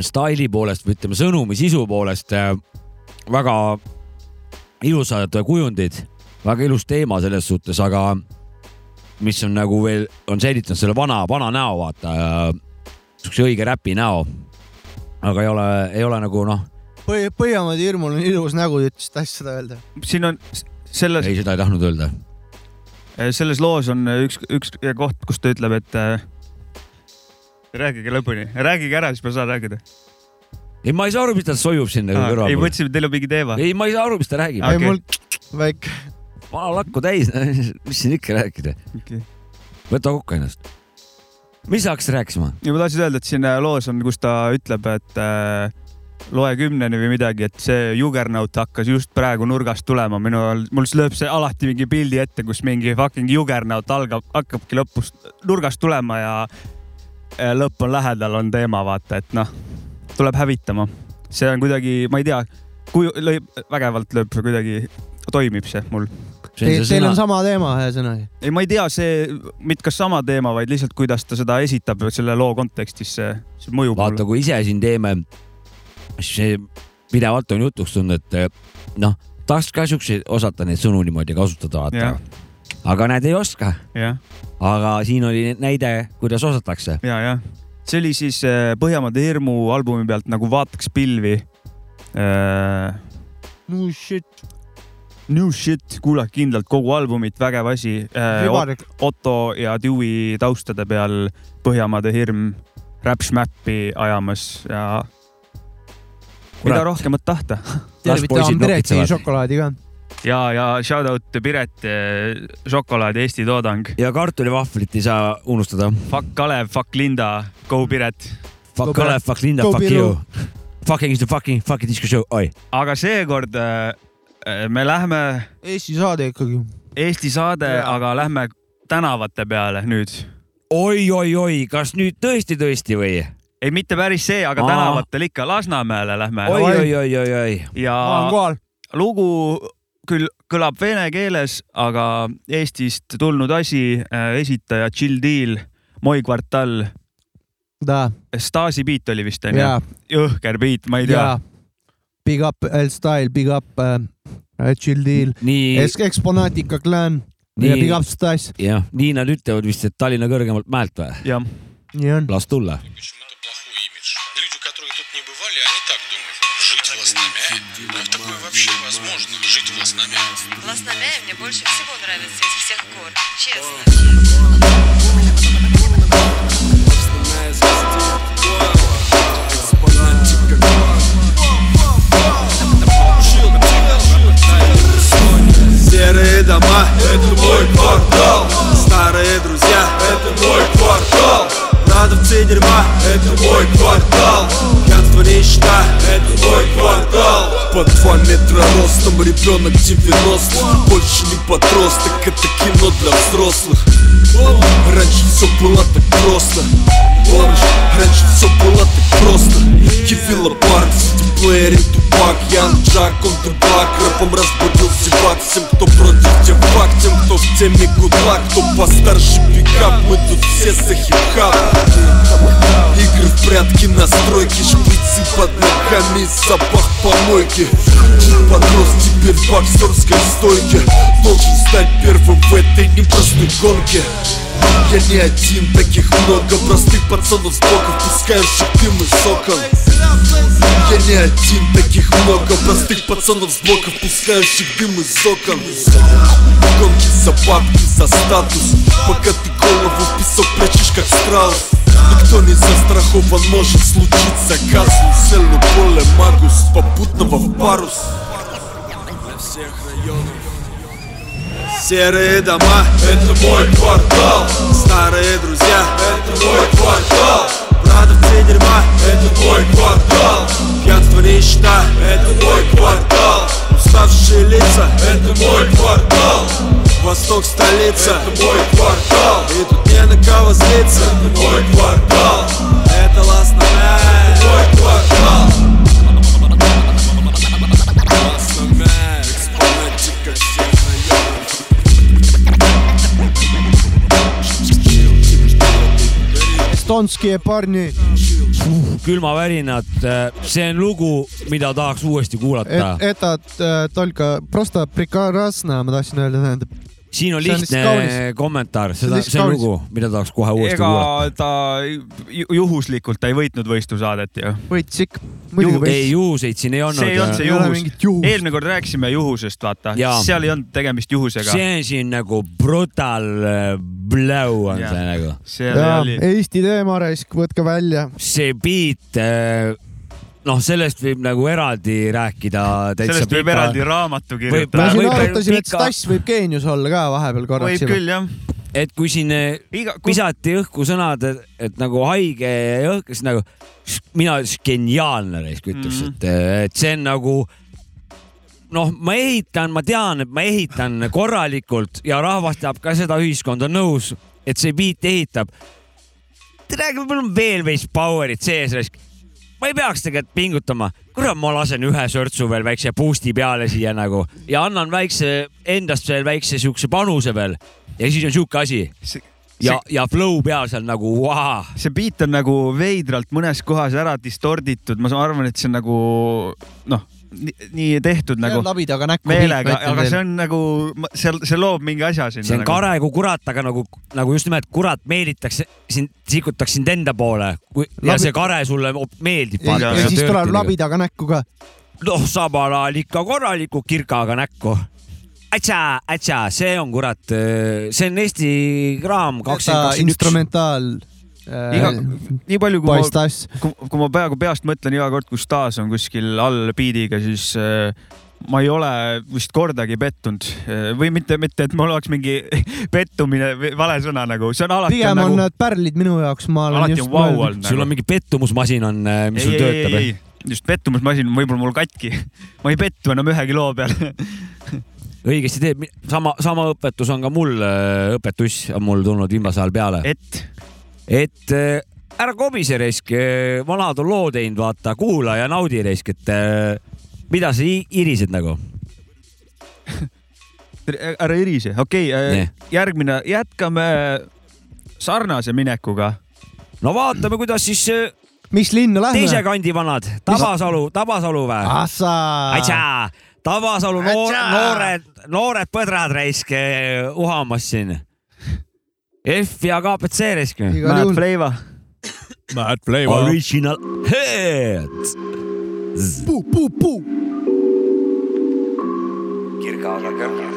staili poolest või ütleme sõnumi sisu poolest äh, väga ilusad kujundid, väga ilus teema selles suhtes, aga mis on nagu veel, on säilitanud selle vana, vana näo, vaata, siukse õige räpi näo. aga ei ole, ei ole nagu noh, Põhi, Põhjamaade hirmul on ilus nägu, ütles, tahtis seda öelda. siin on selles, ei seda ei tahtnud öelda. Selles loos on üks, üks koht, kus ta ütleb, et äh, rääkige lõpuni, rääkige ära, siis ma saan rääkida. ei, ma ei saa aru, mis ta soiub siin nagu kõrval. ei, mõtlesin, et teil on mingi teema. ei, ma ei saa aru, mis ta räägib Okei. mul väike. vana lakku täis, mis siin ikka rääkida okay.. võta kokku ennast. mis sa hakkasid rääkima? ja ma tahtsin öelda, et siin äh, loos on, kus ta ütleb, et äh, loe kümneni või midagi, et see Juggernaut hakkas just praegu nurgast tulema, minu, mul lööb see alati mingi pildi ette, kus mingi fucking Juggernaut algab, hakkabki lõpust, nurgast tulema ja lõpp on lähedal, on teema, vaata, et noh, tuleb hävitama. see on kuidagi, ma ei tea, kui lõi, vägevalt lööb see kuidagi, toimib see mul. Teil, teil on sama teema, ühesõnaga. ei, ma ei tea, see, mitte kas sama teema, vaid lihtsalt, kuidas ta seda esitab selle loo kontekstis, see, see mõjub vaata, kui ise siin teeme, see pidevalt on jutuks tulnud, et noh, tahaks ka siukseid, osata neid sõnu niimoodi kasutada, vaata aga näed, ei oska. aga siin oli näide, kuidas osatakse. ja, jah. see oli siis äh, Põhjamaade hirmu albumi pealt nagu Vaataks pilvi äh,. no shit. New shit, kuulake kindlalt kogu albumit, vägev asi äh,. Otto ja Dewey taustade peal Põhjamaade hirm räpšmäppi ajamas ja mida rohkemat tahta. tervitame Pireti šokolaadi ka. ja, ja shout out Piret, šokolaad Eesti toodang. ja kartulivahvlit ei saa unustada. Fuck Kalev, fuck Linda, go Piret. Fuck Kalev, fuck Linda, fuck Piru. you. Fucking is the fucking, fucking disco show, oi. aga seekord äh, me lähme Eesti saade ikkagi. Eesti saade, aga lähme tänavate peale nüüd. oi, oi, oi, kas nüüd tõesti, tõesti või? ei, mitte päris see, aga Aa. tänavatel ikka, Lasnamäele lähme. oi, oi, oi, oi, oi. ja lugu küll kõlab vene keeles, aga Eestist tulnud asi, esitaja Chill Deal, Moi kvartal, Da, Stasi beat oli vist onju jõhker beat, ma ei tea. Big up L-Style, big up äh, Chill Deal, nii, Exponaatika klan Nii. ja big up Stas. jah, nii nad ütlevad vist, et Tallinna kõrgemalt mäelt või? jah. Nii on. las tulla. Жить в Лоснаме? Как такое вообще возможно? Жить в Лоснаме? Лоснаме мне больше всего нравится из всех гор, честно. Серые дома, это мой квартал Старые друзья, это мой квартал Продавцы дерьма, это мой квартал. Пьянство нищета, это мой квартал. Под два метра ростом, ребенок 90 Больше не подросток, это кино для взрослых. Раньше все было так просто. Раньше все было так просто. Кивила парк, сидиплеере, тупак Ян Джак, он дебак Рэпом разбудил зевак Всем, кто против девак Тем, кто в теме гудак Кто постарше пикап. Мы тут все за хип-хап. Игры в прятки, настройки Шприцы под ногами, запах помойки. Подрос теперь в боксерской стойке. Должен стать первым в этой непростой гонке Я не один, таких много. Простых пацанов с блоков Пускающих дым из окон. Я не один, таких много. Простых пацанов с блоков Пускающих дым из окон. Гонки за бабки, за статус. Пока ты голову в песок прячешь как страус. Никто не застрахован, может случиться казус Селу поле магус, попутного в парус. Для всех районов Серые дома, это мой квартал. Старые друзья, это мой квартал. Продавцы дерьма, это мой квартал. Пьянство нищета, это мой квартал. Уставшие лица, это мой квартал. Восток столица, это мой квартал. И тут не на кого злиться, это мой квартал. Это Лас это мой квартал Estonskие parni , külmavärinad , see on lugu , mida tahaks uuesti kuulata . это э, только просто прекрасно , ma tahtsin öelda , tähendab . siin on on lihtne lihtsalt kaunis. kommentaar, See on seda, see on lugu, mida tahaks kohe uuesti ega kuulata. ta ju- juhuslikult ta ei võitnud võistlusaadet ju. võitis ikka, muidugi Juhu- ei, juhuseid siin ei olnud. see ei olnud see juhus juhust.. eelmine kord rääkisime juhusest, vaata seal ei olnud tegemist juhusega. see on siin nagu brutal äh, blow on Jah. see nagu. Eesti teema raisk, võtke välja. see beat, noh, sellest võib nagu eraldi rääkida. sellest võib eraldi raamatu kirjutada. siin võib- arutasime, et pika- Stass võib geenius olla ka vahepeal korraks võib. küll jah. et kui siin äh, iga, visati õhku sõnad, et, nagu haige ja õhk, siis nagu mina geniaalne reis, ütleks mm, -hmm. et, et see on nagu noh, ma ehitan, ma tean, et ma ehitan korralikult ja rahvas teab ka seda, ühiskond on nõus, et see beat ehitab. tere, mul on veel veits power'it sees, ma ei peaks tegelikult pingutama, kurat, ma lasen ühe sörtsu veel väikse boost'i peale siia nagu ja annan väikse endast veel väikse siukse panuse veel. Ja siis on siuke asi. Ja, ja flow peal seal nagu vau. see beat on nagu veidralt mõnes kohas ära distorditud, ma arvan, et see on nagu noh, nii tehtud nagu labidaga näkku. meelega, aga see on nagu, seal, see loob mingi asja sinna. see on nagu. kare kui kurat, aga nagu, nagu just nimelt kurat meelitaks sind, sikutaks sind enda poole kui, ja Labi- see kare sulle meeldib. ja, ja siis tuleb. labidaga näkku ka. noh, samal ajal ikka korraliku kirkaga näkku. Atsa, atsa, see on kurat, see on Eesti kraam kakskümmend üks. instrumentaal. iga, nii palju, kui Boy ma kui, ma peaaegu peast mõtlen iga kord, kui Stas on kuskil all biidiga, siis äh, ma ei ole vist kordagi pettunud Äh, või mitte, mitte, et mul oleks mingi pettumine või vale sõna nagu, see on alati pigem on on nagu need pärlid minu jaoks, ma olen alati just on vau mõelnud. olnud sul nagu. on mingi pettumusmasin on, mis sul ei, ei, töötab ei, ei, just pettumusmasin on võib-olla mul katki. ma ei pettu enam ühegi loo peale. õigesti teeb, sama, sama õpetus on ka mul, õpetuss on mul tulnud viimasel ajal peale. et? Et äh, ära kobise reisk, vanad on loo teinud, vaata, kuula ja naudi reisk, et äh, mida sa irised nagu. ära irise, okei okay, Nii., järgmine, jätkame sarnase minekuga. no vaatame, kuidas siis äh, mis linna teise lähme? kandi vanad, Tabasalu, Tabasalu või? Tabasalu noor, noored, noored põdrad raisk uhamas siin. F ja KPC. Igal juhul. Flavor. Mad Flavor. Original Head. puu, puu, puu. kirgaga kõrval.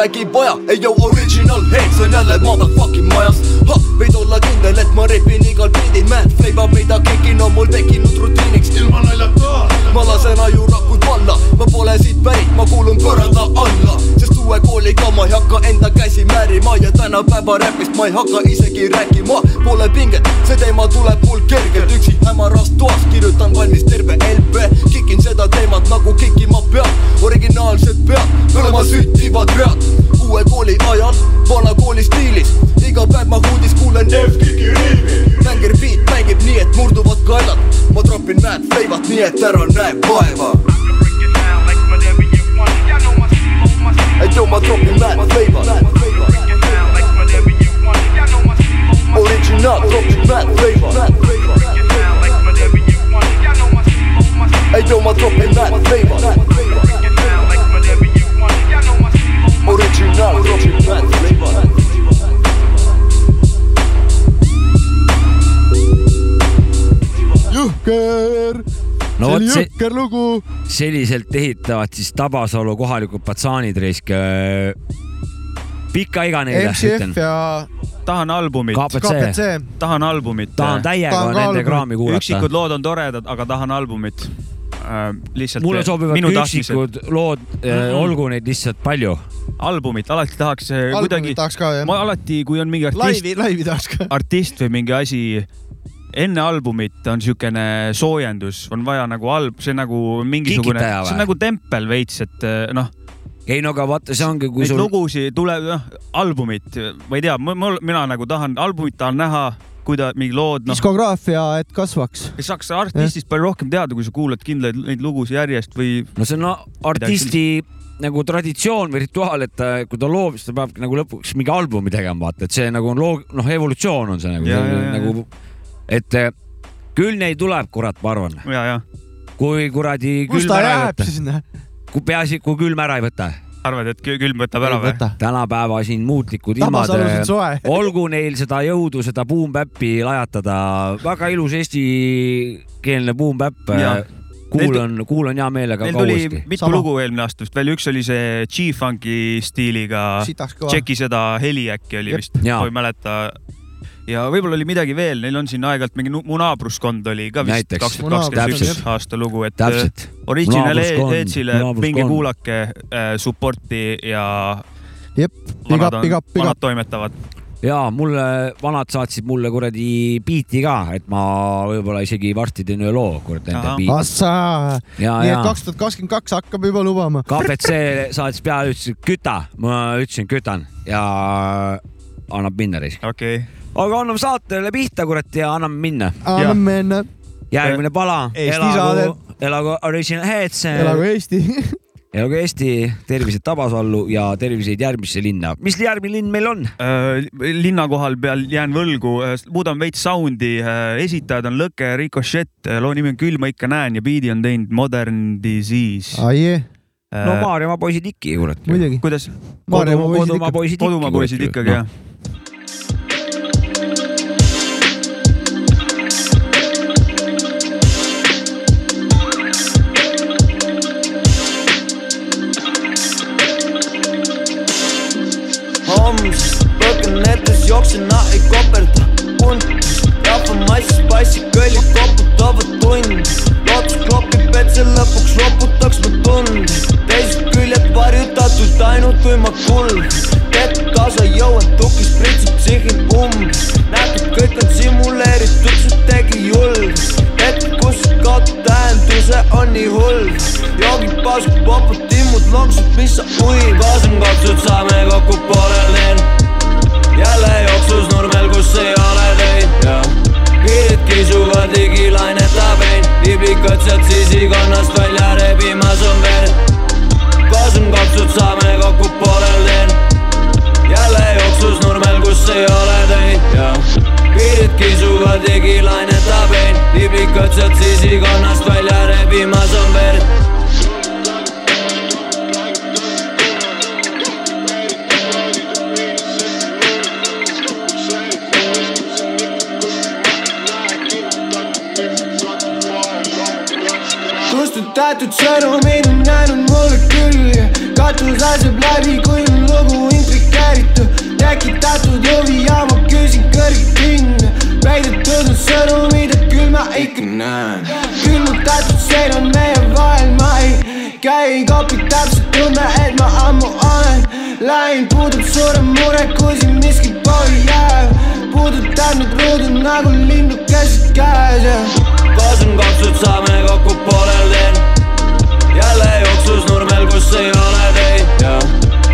Polegi vaja ei joo original heads on jälle motherfucking majas. Ha, võid olla kindel, et ma repin igal beat'il Mad flavor, mida kegin on mul tekkinud rutiiniks. Ilma naljata. Ma lasen ajurakud valla, ma pole siit pärit, ma kuulun põranda alla. Sest uue kooliga ma ei hakka enda käsi määrima. Ja tänapäeva räpist ma ei hakka isegi rääkima. Pole pinget, see teema tuleb mul kergelt. Üksi hämaras toas kirjutan valmis terve LP kikin seda teemat nagu kikima kõlama süttivad read uue kooli ajal, vana kooli stiilis iga päev ma huudis kuulen F-kiki riimi. Mängir beat mängib nii, et murduvad kaelad. Ma tropin mad flavot, nii et ära näe vaeva. Hey yo, ma tropin mad flavor Original, tropin mad flavor Hey yo, ma tropin mad flavor no see vot oli jõhker lugu. selliselt ehitavad siis Tabasalu kohalikud patsaanid reisk. pika iga neile, MCF. ja tahan albumit. KPC. tahan albumit. Tahan täiega Tahan nende kraami kuulata. üksikud lood on toredad, aga tahan albumit äh,. lihtsalt. mulle sobivad ka üksikud lood äh,, olgu neid lihtsalt palju. albumit alati tahaks äh, Albumit kuidagi tahaks ka, jah. ma alati, kui on mingi artist laivi, laivi tahaks ka. artist või mingi asi enne albumit on siukene soojendus, on vaja nagu alb, see nagu mingisugune, see on nagu tempel veits, et eh, noh. ei no aga vaata, see ongi, kui Neid sul lugusid tuleb, noh, albumit, ma ei tea, mul, mina nagu tahan albumit tahan näha, kui ta mingi lood, noh, diskograafia, et kasvaks. saaks artistist palju rohkem teada, kui sa kuulad kindlaid neid lugusid järjest või. no see on no, artisti nagu traditsioon või rituaal, et ta, kui ta loob, siis ta peabki nagu lõpuks mingi albumi tegema, vaata, et see nagu on loog-, noh, evolutsioon on see nagu, Ja, ja, ja, nagu, et eh, küll neid tuleb, kurat, ma arvan. ja, ja. kui kuradi külm ära ei jääb võta, kui peaasi, kui külm ära ei võta. arvad, et kü- külm võtab ära või? tänapäeva siin muutlikud ilmad soe. olgu neil seda jõudu, seda boom-bap'i lajatada, väga ilus eestikeelne boom-bap Jaa.. kuulan, kuulan hea meelega Neil ka tuli uuesti. mitu Sama. lugu eelmine aasta vist välja, üks oli see G-Funki stiiliga tšeki seda heli äkki oli Jep. vist, ma ei mäleta. Ja võib-olla oli midagi veel, neil on siin aeg-ajalt mingi Mu naabruskond oli ka vist kaks tuhat kakskümmend üks aasta lugu, et Täpselt. äh, Original naabrus- minge kuulake äh, support'i ja jep, big up, big up,, big vanad up. toimetavad. ja mulle, vanad saatsid mulle kuradi biiti ka, et ma võib-olla isegi varsti teen ühe loo, kurat, Ahah. biiti. Nii et kaks tuhat kakskümmend kaks hakkab juba lubama. KPC saatis peale, ütles, küta, ma ütlesin, kütan ja annab minna siis. okei okay.. aga anname saatele pihta, kurat, ja anname minna. anname minna, järgmine pala, Eesti elagu elagu Original Heads, elagu Eesti. elagu Eesti, tervised Tabasallu ja terviseid järgmisse linna. mis järgmine linn meil on? Äh, linna kohal peal jään võlgu, muudan veits sound'i, esitajad on Lõke, Ricochet, loo nimi on Küll ma ikka näen ja biidi on teinud Modern Disease. ai, no Maarjamaa poisid ikka, kurat. kuidas? Kodumaa poisid ikkagi jah. Põgen etes, jooksen, ei koperda punt. rahvamassis passi kõllid koputavad tundi. lootus klopib, et see lõpuks loputaks mu tund. teised küljed varjutatud ainult kui ma kulg. vett kaasa jõuan, tukis pritsib psihhil umbes. näed, et kõik on simuleeritud, see tegi julg. hetk, kus kaotab tähenduse, on nii hull. joogid paasub, popud timmud, loksud, mis sa uid. kaasamkapsud saame kokku poolel teel. Jälle jooksus nurmel, kus ei ole teid ja piirid kisuvad digilaineta pein, liblikad sealt sisikonnast välja rebimas on veel. kaasamkapsud saame kokku poolel teel. jälle jooksus nurmel, kus ei ole teid ja piirid kisuvad digilaineta pein, liblikad sealt sisikonnast välja rebimas on veel. Kustutatud sõnumid on jäänud mulle külge. Katus laseb läbi, kui on lugu intrigeeritud tekitatud huvi ja ma küsin kõrget hinda peidetud on sõnumid, et küll ma ikka näen. Külmutatud sein on meie vahel, ma ei käi kopid täpselt tunne, et ma ammu olen. Läinud, puudub suurem mure, kui siin miski pooli jääb puudutab need ruudud nagu linnukesed käes ja koos on kopsud, saame kokku poolel teel jälle jooksus nurmel, kus ei ole teid. Ja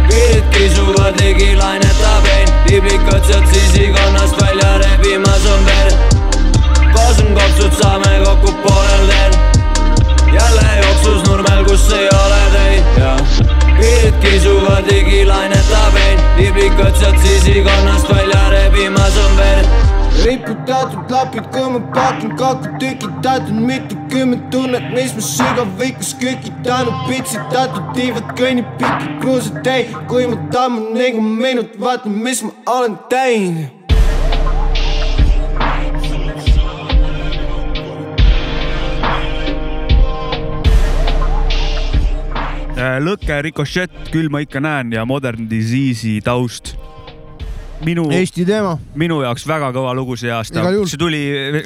piirid kisuvad ligi, lainetab ein liblikad sealt sisikonnast välja rebimas on koos on kopsud, saame kokku poolel teel. Jälle jooksus nurmel, kus ei ole teid. Ja piirid kisuvad ligi, lainetab ein liblikad sealt sisikonnast välja rebimas on verd riputatud lapid, kui ma pakin kokku tükitatud mitukümmend tunnet, mis ma sügavikus kükitanud, pitsitatud tiivad kõnnib pikki kruusad, ei, kui ma tammun nagu minut, vaatan, mis ma olen teinud. Äh, lõke Ricochet, küll ma ikka näen ja Modern Disease'i taust. minu, Eesti teema, minu jaoks väga kõva lugu see aasta see tuli.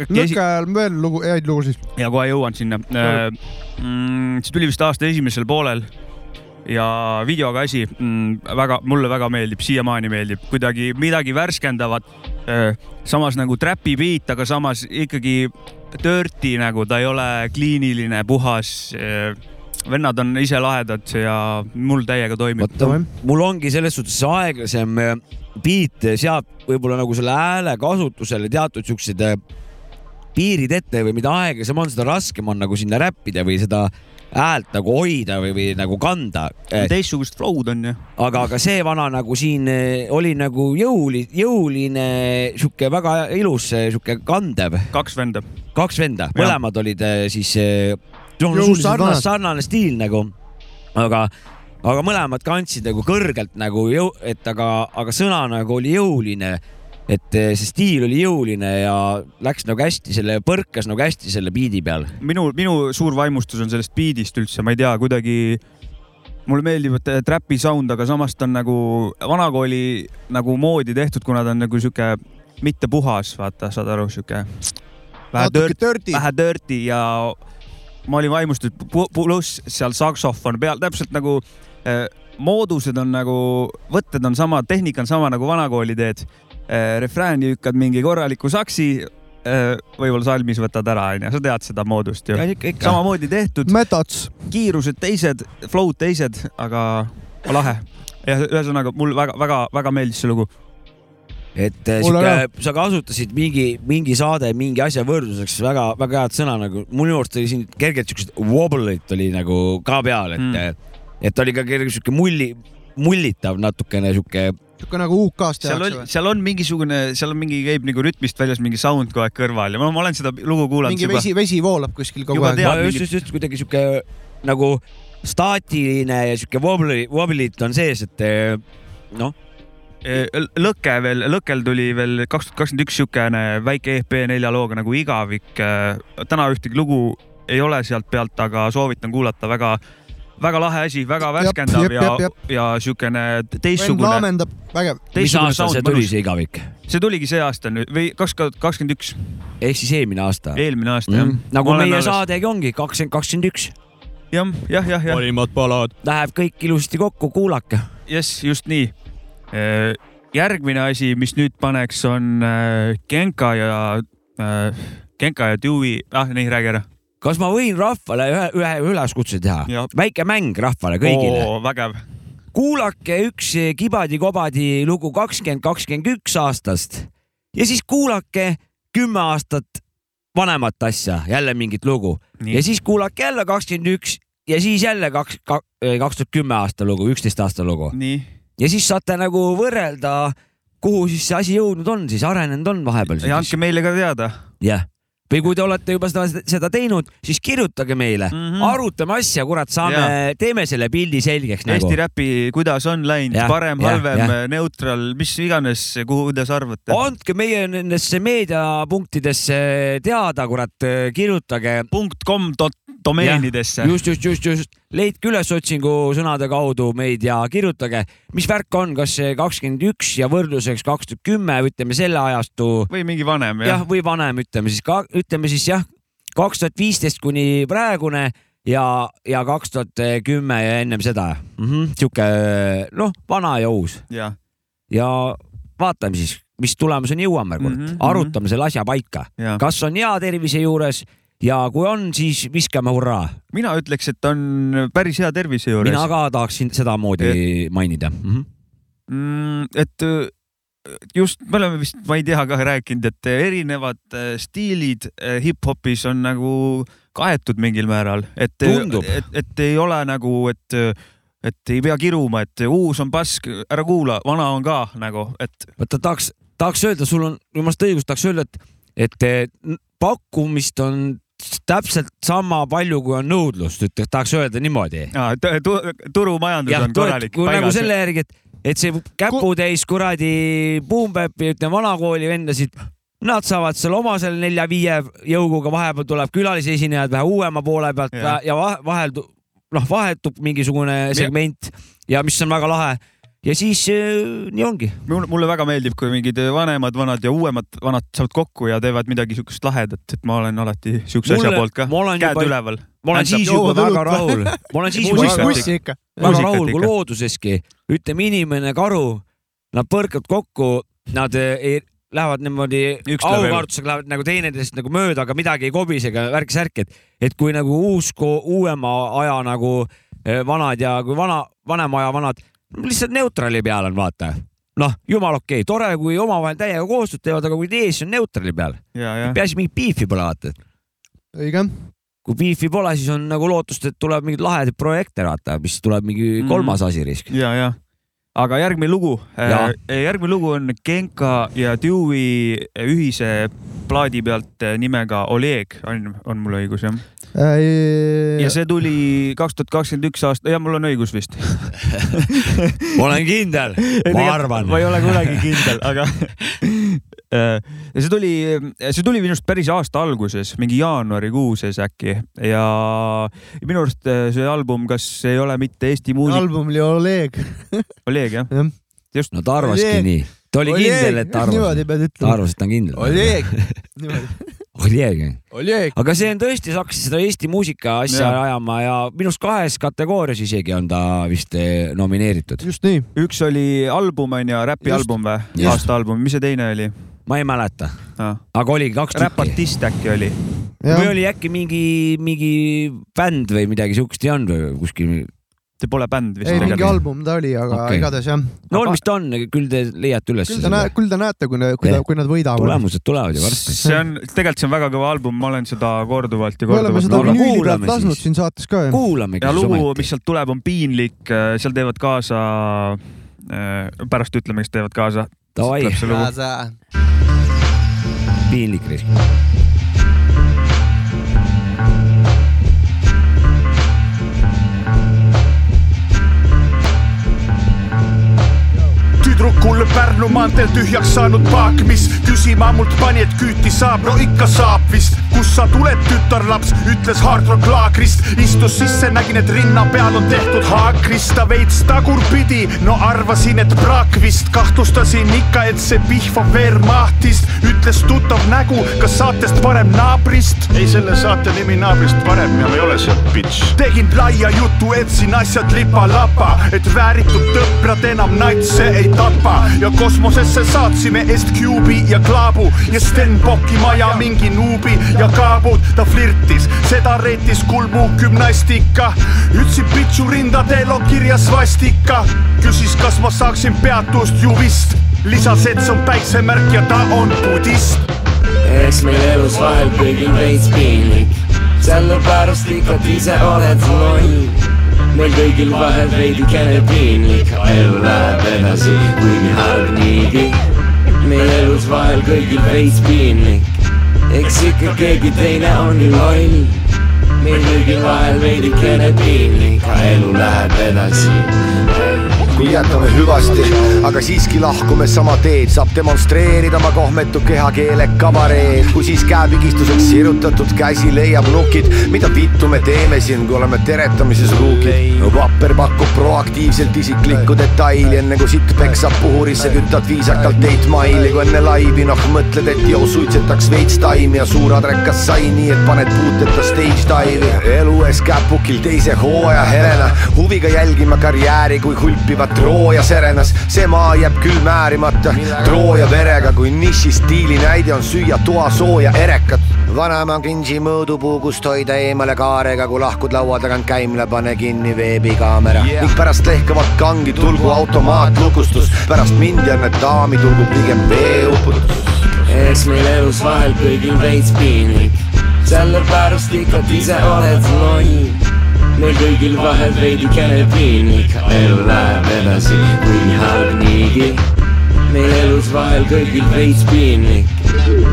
lõkke ajal on veel lugu, häid lugusid. ja kohe jõuan sinna. Mm, see tuli vist aasta esimesel poolel ja videoga asi mm, väga, mulle väga meeldib, siiamaani meeldib, kuidagi midagi värskendavat. samas nagu trapi beat, aga samas ikkagi dirty nagu ta ei ole kliiniline, puhas. Vennad on ise lahedad ja mul täiega toimib. mul ongi selles suhtes aeglasem äh, beat seab võib-olla nagu selle hääle kasutusele teatud siuksed äh, piirid ette või mida aeglasem on, seda raskem on nagu sinna räppida või seda häält nagu hoida või, või nagu kanda. teistsugust flow'd on ju. aga, aga see vana nagu siin oli nagu jõuli, jõuline, sihuke väga ilus, sihuke kandev. kaks venda. kaks venda, mõlemad olid siis sarnane, sarnane stiil nagu, aga, aga mõlemad kandsid nagu kõrgelt nagu jõu, et aga, aga sõna nagu oli jõuline et eh, see stiil oli jõuline ja läks nagu hästi selle, põrkas nagu hästi selle biidi peal. minu, minu suur vaimustus on sellest beat'ist üldse, ma ei tea, kuidagi mulle meeldib äh, trapi sound, aga samas ta on nagu vanakooli nagu moodi tehtud, kuna ta on nagu sihuke mitte puhas, vaata, saad aru, sihuke vähe dirty. vähe dirty ja ma olin vaimustatud, pluss seal saksofon peal, täpselt nagu äh, moodused on nagu, võtted on samad, tehnika on sama nagu vanakooli teed äh,. refrääni lükkad mingi korraliku saksi äh,, võib-olla salmis võtad ära, onju, sa tead seda moodust ju samamoodi tehtud. Kiirused teised, flow'd teised, aga lahe. ja ühesõnaga mul väga-väga-väga meeldis see lugu. Et Mulle sihuke, sa kasutasid mingi, mingi saade mingi asja võrdluseks väga-väga head sõna nagu, minu arust oli siin kergelt siuksed wobble'id oli nagu ka peal, et mm., et oli ka kerge sihuke mulli, mullitav natukene sihuke. sihuke nagu UK-s seal tehakse on, seal on mingisugune, seal on mingi, käib nagu rütmist väljas mingi sound kogu aeg kõrval ja ma, ma olen seda lugu kuulanud mingi vesi, vesi voolab kuskil kogu Juba aeg tead.. just, just, just kuidagi sihuke nagu staatiline ja sihuke wobbly, wobble'id on sees, et eh, noh, lõke veel, lõkel tuli veel kaks tuhat kakskümmend üks siukene väike EP nelja looga nagu Igavik. täna ühtegi lugu ei ole sealt pealt, aga soovitan kuulata, väga, väga lahe asi, väga värskendav jep, ja jep, jep., ja siukene vend teistsugune. laamendab, vägev. mis aasta see tuli, see igavik? see tuligi see aasta nüüd või kaks tuhat kakskümmend üks, ehk siis eelmine aasta. eelmine aasta jah mm.. nagu meie saadegi ongi kakskümmend, kakskümmend üks. jah, jah, jah, jah. parimad palad. Läheb kõik ilusasti kokku, kuulake. jess, just nii. Järgmine asi, mis nüüd paneks, on äh, Genka ja äh,, Genka ja Dewey, ah nii, räägi ära. kas ma võin rahvale ühe, ühe üleskutse teha väike mäng rahvale kõigile. vägev. kuulake üks Kibadi-Kobadi lugu kakskümmend, kakskümmend üks aastast ja siis kuulake kümme aastat vanemat asja, jälle mingit lugu Nii. ja siis kuulake jälle kakskümmend üks ja siis jälle kaks, kaks tuhat kümme aasta lugu, üksteist aasta lugu. nii. Ja siis saate nagu võrrelda, kuhu siis see asi jõudnud on, siis arenenud on vahepeal. ja andke meile ka teada. jah, või kui te olete juba seda, seda teinud, siis kirjutage meile mm. -hmm. arutame asja, kurat, saame teeme selle pildi selgeks nagu Eesti. räpi, kuidas on läinud, parem, halvem neutral, mis iganes, kuhu te arvate. andke meie nendesse meediapunktidesse teada, kurat, kirjutage. punkt kom dot domeenidesse. just, just, just, just leidke üles otsingu sõnade kaudu meid ja kirjutage, mis värk on, kas see kakskümmend üks ja võrdluseks kaks tuhat kümme, ütleme selle ajastu. või mingi vanem jah, või vanem, ütleme siis ka, ütleme siis jah, kaks tuhat viisteist kuni praegune ja, ja kaks tuhat kümme ja ennem seda mm. -hmm. sihuke noh, vana ja uus. jah, ja vaatame siis, mis tulemuseni jõuame kord mm, -hmm, arutame selle asja paika kas on hea tervise juures ja kui on, siis viskame hurraa. mina ütleks, et on päris hea tervise juures. mina ka tahaksin sedamoodi mainida mm. -hmm. mm,. et äh, just, me oleme vist, ma ei tea ka rääkinud, et erinevad äh, stiilid äh, hip-hopis on nagu kaetud mingil määral, et, et, et ei ole nagu, et, et ei pea kiruma, et uus on pask, ära kuula, vana on ka nagu, et vaata tahaks, tahaks öelda, sul on jumalast õigus, tahaks öelda, et, et pakkumist on täpselt sama palju, kui on nõudlust, ütleks, tahaks öelda niimoodi. Aa, tu- tu- turumajandus on korralik kui nagu selle järgi, et, et see käputäis kuradi Boompäppi, ütleme vanakooli vendasid, nad saavad seal oma seal nelja-viie jõuguga, vahepeal tuleb külalisesinejad vähe uuema poole pealt ja, ja vahe- vahel noh, vahetub mingisugune segment ja mis on väga lahe ja siis äh, nii ongi. mulle väga meeldib, kui mingid vanemad vanad ja uuemad vanad saavad kokku ja teevad midagi siukest lahedat, et ma olen alati siukse asja poolt ka, ma olen käed juba- üleval. ma olen siis juba väga rahul, ma olen siis juba väga, väga rahul, kui looduseski, ütleme inimene, karu, nad põrkavad kokku, nad eh, ei, lähevad niimoodi aukartusega lähevad nagu teineteisest nagu mööda, aga midagi ei kobise ega värk-särk, et, et kui nagu uus, uuema aja nagu vanad ja kui vana, vanema aja vanad lihtsalt neutrali peal on, vaata. noh, jumal okei okay., tore, kui omavahel täiega koostööd teevad, aga kui tees on neutrali peal, peaasi mingit beefi pole vaata õige. kui beefi pole, siis on nagu lootust, et tuleb mingeid lahedaid projekte vaata, mis tuleb mingi kolmas asi risk. ja, ja aga järgmine lugu, Jaa. järgmine lugu on Genka ja Dewey ühise plaadi pealt nimega Oleg on, on mul õigus jah? Ja see tuli kaks tuhat kakskümmend üks aasta, jah, mul on õigus vist. ma olen kindel, ma arvan. ma ei ole kunagi kindel, aga ja see tuli, see tuli minu arust päris aasta alguses, mingi jaanuarikuu sees äkki ja minu arust see album, kas ei ole mitte Eesti muusika, album oli Oleg. Oleg jah? jah, just. no ta arvaski Oleg. nii, ta oli Oleg, kindel, et ta arvas ta arvas, et ta on kindel. Oleg, niimoodi. Oleg. aga see on tõesti, sa hakkasid seda Eesti muusika asja Jah. ajama ja minu arust kahes kategoorias isegi on ta vist eh, nomineeritud. just nii. üks oli album on ju, räpialbum või? Aasta album, mis see teine oli? ma ei mäleta, Ah. aga oligi kaks tükki. räpartist äkki oli? või oli äkki mingi, mingi bänd või midagi siukest ei olnud või kuskil? See pole bänd vist ei, mingi. album ta oli, aga okay. igatahes jah. no mis ta on, küll te leiate üles. küll te näete, küll te näete, kui, kui, kui nad võidavad. tulemused tulevad ju varsti. see on, tegelikult see on väga kõva album, ma olen seda korduvalt ja me oleme korduvalt seda aga vinüüli pealt lasknud siin saates ka ju. kuulamegi ja siis lugu, ometi. mis sealt tuleb, on piinlik, seal teevad kaasa, pärast ütleme, kes teevad kaasa. Davai, lugu. piinlik risk. Tüdrukul Pärnu maanteel tühjaks saanud paak, mis küsima mult pani, et küüti saab, no ikka saab vist. kust sa tuled, tütarlaps, ütles Hard Rock laagrist, istus sisse, nägin, et rinna peal on tehtud haakrist, ta veits tagurpidi, no arvasin, et praak vist, kahtlustasin ikka, et see pihvab Wehrmachtist, ütles tuttav nägu, kas saatest parem naabrist. ei, selle saate nimi naabrist parem. Ja me ei ole seal, bitch. tegin laia jutu, etsin asjad lipa-lapa, et vääritud tõprad enam natse ei tapa ja kosmosesse saatsime Est-Cube'i ja Klaabu ja Stenbocki maja mingi nuubi ja kaabud, ta flirtis, seda reetis kulmu gümnastika. ütlesin pitsu rindadel on kirjas svastika, küsis, kas ma saaksin peatust ju vist, lisas, et see on päiksemärk ja ta on budist. eks meil elus vahel kõigil veits piinlik, sellepärast ikka ise oled loll. Meil kõigil vahel veidikene piinlik, elu läheb edasi, kuigi halb niigi. meil elus vahel kõigil veits piinlik, eks ikka keegi teine on ju loll. meil kõigil vahel veidikene piinlik, elu läheb edasi. Jätame hüvasti, aga siiski lahkume sama teed, saab demonstreerida oma kohmetu kehakeele kabareed, kui siis käepigistuseks sirutatud käsi leiab nukid, mida vittu me teeme siin, kui oleme teretamises ruukid. vapper pakub proaktiivselt isiklikku detaili, enne kui sitt peksab puhurisse, kütad viisakalt Eight Mile'i, kui enne laivi noh mõtled, et jõu suitsetaks veits taimi ja suur adrekas sai nii, et paned puuteta stage dive'i. elu ees käpukil teise hooaja herena, huviga jälgima karjääri, kui hulpivad Trooja serenas. see maa jääb küll määrimata Trooja verega, kui niši stiili näide on süüa toasooja erekat. vanaema kinsi mõõdupuu, kust hoida eemale kaarega, kui lahkud laua tagant käimla, pane kinni veebikaamera yeah.. ning pärast lehkavat kangi tulgu automaatlukustus, pärast mind ja need daami tulgu pigem veeuputus. eks meil elus vahel kõigil veits piinlik, sellepärast ikka ise oled loll. Meil kõigil vahel veidikene piinlik, elu läheb edasi, kuigi halb niigi. meil elus vahel kõigil veits piinlik,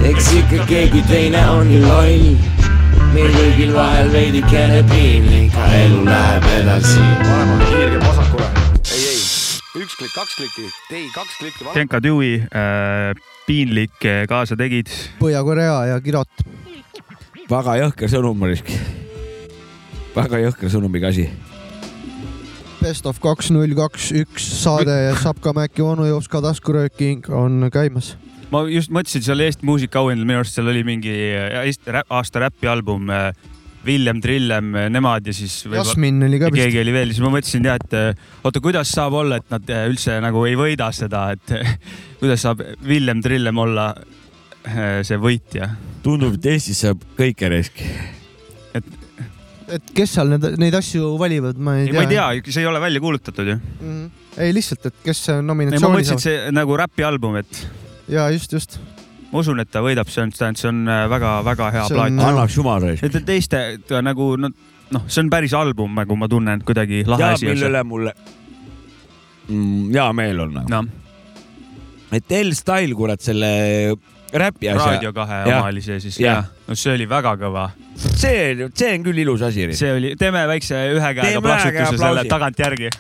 eks ikka keegi teine on ju loll. meil kõigil vahel veidikene piinlik, elu läheb edasi. vanem kiirge vasakule, ei, ei, üks klikk, kaks klikki, ei, kaks klikki. Genka Dewey äh,, piinlik kaasa tegid. Põhja-Korea ja Kirot. väga jõhker sõnum, Marisk. Väga jõhker sõnumiga asi. Best of kaks null kaks üks saade ja Sapka Mäki onu Jopska taskurööking on käimas. ma just mõtlesin seal Eesti muusikaauhindadel, minu arust seal oli mingi äh, Eesti rä- aasta räpialbum äh, Villem, Trillem, nemad ja siis. Jasmin oli ka vist. keegi oli veel, siis ma mõtlesin jah, et äh, oota, kuidas saab olla, et nad äh, üldse nagu ei võida seda, et kuidas saab Villem, Trillem olla äh, see võitja. tundub, et Eestis saab kõike risk. Et kes seal need, neid asju valivad, ma ei ei, tea. ma ei tea, see ei ole välja kuulutatud ju. mm.. ei lihtsalt, et kes ei, ma nominatsiooni mõtlesin, et saab. see nagu räpialbum, et ja just, just. ma usun, et ta võidab, see on, see on väga-väga hea See on- plaat. Annaks jumal raisk. et teiste ta nagu noh, see on päris album, nagu ma tunnen kuidagi lahe ja asi. mille üle mulle mm, hea meel on nagu no.. et L-Style, kurat, selle räpi asja. Raadio kahe oma oli see siis, jah. no see oli väga kõva. see, see on küll ilus asi. see oli, teeme väikse ühe käega plaksutuse selle tagantjärgi.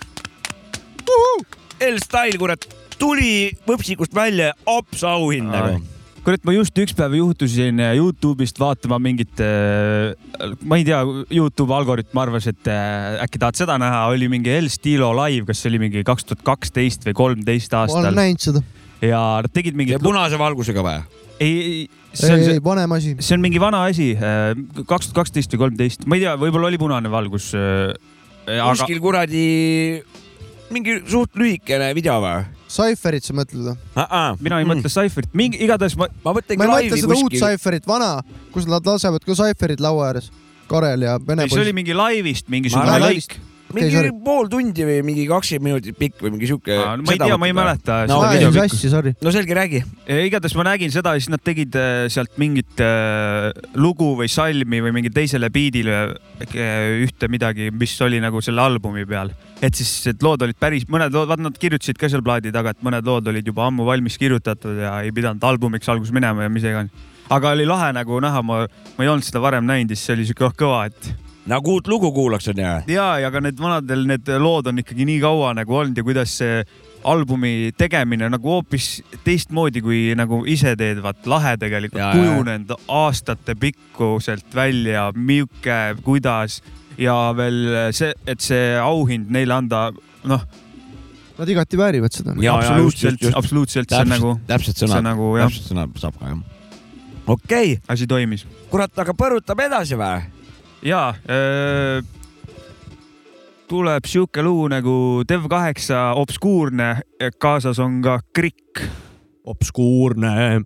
L-Style, kurat, tuli võpsikust välja, ops auhind nagu. kurat, ma just üks päev juhtusin Youtube'ist vaatama mingit, ma ei tea, Youtube algoritm arvas, et äh, äkki tahad seda näha, oli mingi El Stilo live, kas see oli mingi kaks tuhat kaksteist või kolmteist ma aastal olen. näinud seda. Ja nad tegid mingit. punase valgusega või? ei, ei, see on ei, see vanem asi. see on mingi vana asi, kaks tuhat kaksteist või kolmteist, ma ei tea, võib-olla oli punane valgus. aga kuskil kuradi mingi suht lühikene video või? Cypherit sa mõtled või? mina ei mõtle Cypherit, mingi igatahes ma. ma ma ei mõtle seda uut kuskil. Cypherit, vana, kus nad lasevad ka Cypherit laua ääres. Karel ja Vene see oli mingi laivist mingisugune lõik. Mingi sorry. pool tundi või mingi kakskümmend minutit pikk või mingi sihuke. ma ei tea, ma ei mäleta. no, ajasin sassi, sorry. no selge, räägi. igatahes ma nägin seda ja siis nad tegid äh, sealt mingit äh, lugu või salmi või mingi teisele biidile äh, ühte midagi, mis oli nagu selle albumi peal. et siis need lood olid päris, mõned lood, vaata nad kirjutasid ka seal plaadi taga, et mõned lood olid juba ammu valmis kirjutatud ja ei pidanud albumiks alguses minema ja mis iganes. aga oli lahe nagu näha, ma, ma ei olnud seda varem näinud ja siis see oli siuke kõva, et nagu uut lugu kuulaks on ju. ja, ja ka need vanadel need lood on ikkagi nii kaua nagu olnud ja kuidas see albumi tegemine nagu hoopis teistmoodi, kui nagu ise teed, vaat lahe tegelikult kujunenud aastate pikkuselt välja, milline, kuidas ja veel see, et see auhind neile anda, noh, Nad igati väärivad seda. absoluutselt, absoluutselt, see on nagu, täpselt see sõna, nagu täpselt sõna saab ka jah. okei okay., asi toimis. kurat, aga põrutame edasi või? Ja äh, tuleb sihuke lugu nagu Dev8 obskuurne, kaasas on ka Krikk. obskuurne.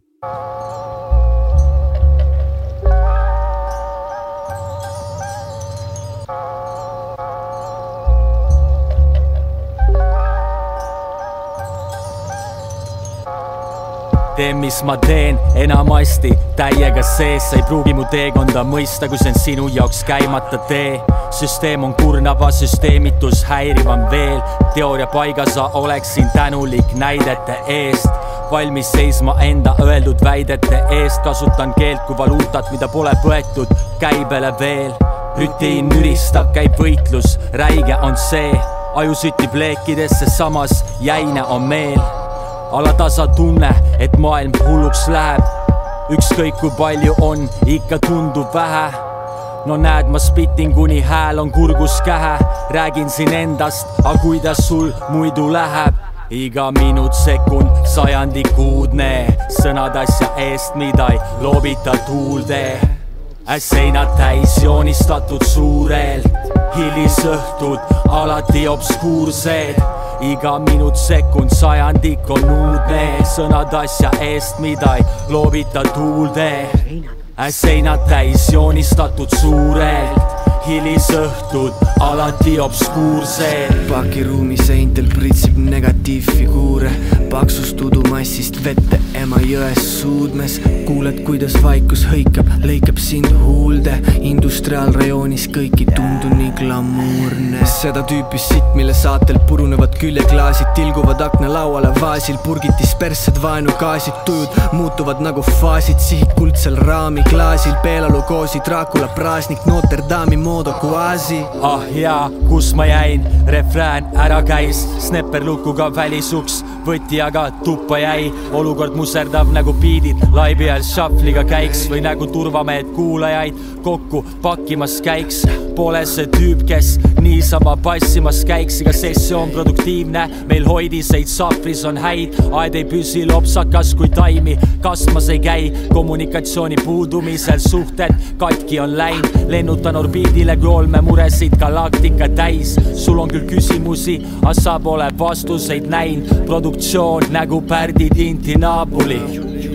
teen, mis ma teen, enamasti täiega sees, sa ei pruugi mu teekonda mõista, kui see on sinu jaoks käimata tee. süsteem on kurnava süsteemitus häirivam veel, teooria paigas oleksin tänulik näidete eest valmis seisma enda öeldud väidete eest, kasutan keelt kui valuutat, mida pole võetud käibele veel. rutiin müristab, käib võitlus, räige on see, aju süttib leekidesse, samas jäine on meel. Alatasa tunne, et maailm hulluks läheb. ükskõik kui palju on, ikka tundub vähe no näed, ma spitin, kuni hääl on kurgus kähe, räägin siin endast, aga kuidas sul muidu läheb? iga minut, sekund, sajandik uudne, sõnad asja eest, mida ei loobita tuulde. seinad täis joonistatud suurelt, hilisõhtud alati obskuursed. Iga minut, sekund, sajandik on uudne, sõnad asja eest, mida ei loobita tuulde. Seinad täis joonistatud suurelt, hilisõhtud alati obskuursed. pakiruumi seintel pritsib negatiivfiguure, paksust udumassist vette Emajões suudmes. kuuled, kuidas vaikus hõikab, lõikab sind huulde, industriaalrajoonis kõik ei tundu nii glamuurne. seda tüüpi sitt, mille saatel purunevad küljeklaasid, tilguvad aknalauale vaasil, purgid disperssed vaenugaasid, tujud muutuvad nagu faasid, sihid kuldsel raamiklaasil, peelalukoosi, Dracula, praasnik, Notre Dame'i modo quasi. ah jaa, kus ma jäin, refrään ära käis, snepperlukuga välisuks, võti aga tuppa jäi, olukord muserdav nagu biidid, laivi all šahvliga käiks või nagu turvamehed kuulajaid kokku pakkimas käiks. Pole see tüüp, kes niisama passimas käiks, ega sessioon produktiivne, meil hoidiseid sahvris on häid, aed ei püsi lopsakas, kui taimi kasvamas ei käi, kommunikatsiooni puudumisel suhted katki on läinud, lennutan orbiidile, kui olmemuresid galaktika täis. sul on küll küsimusi, aga sa pole vastuseid näinud, produktsioon nagu Pärdi tinti naabuli.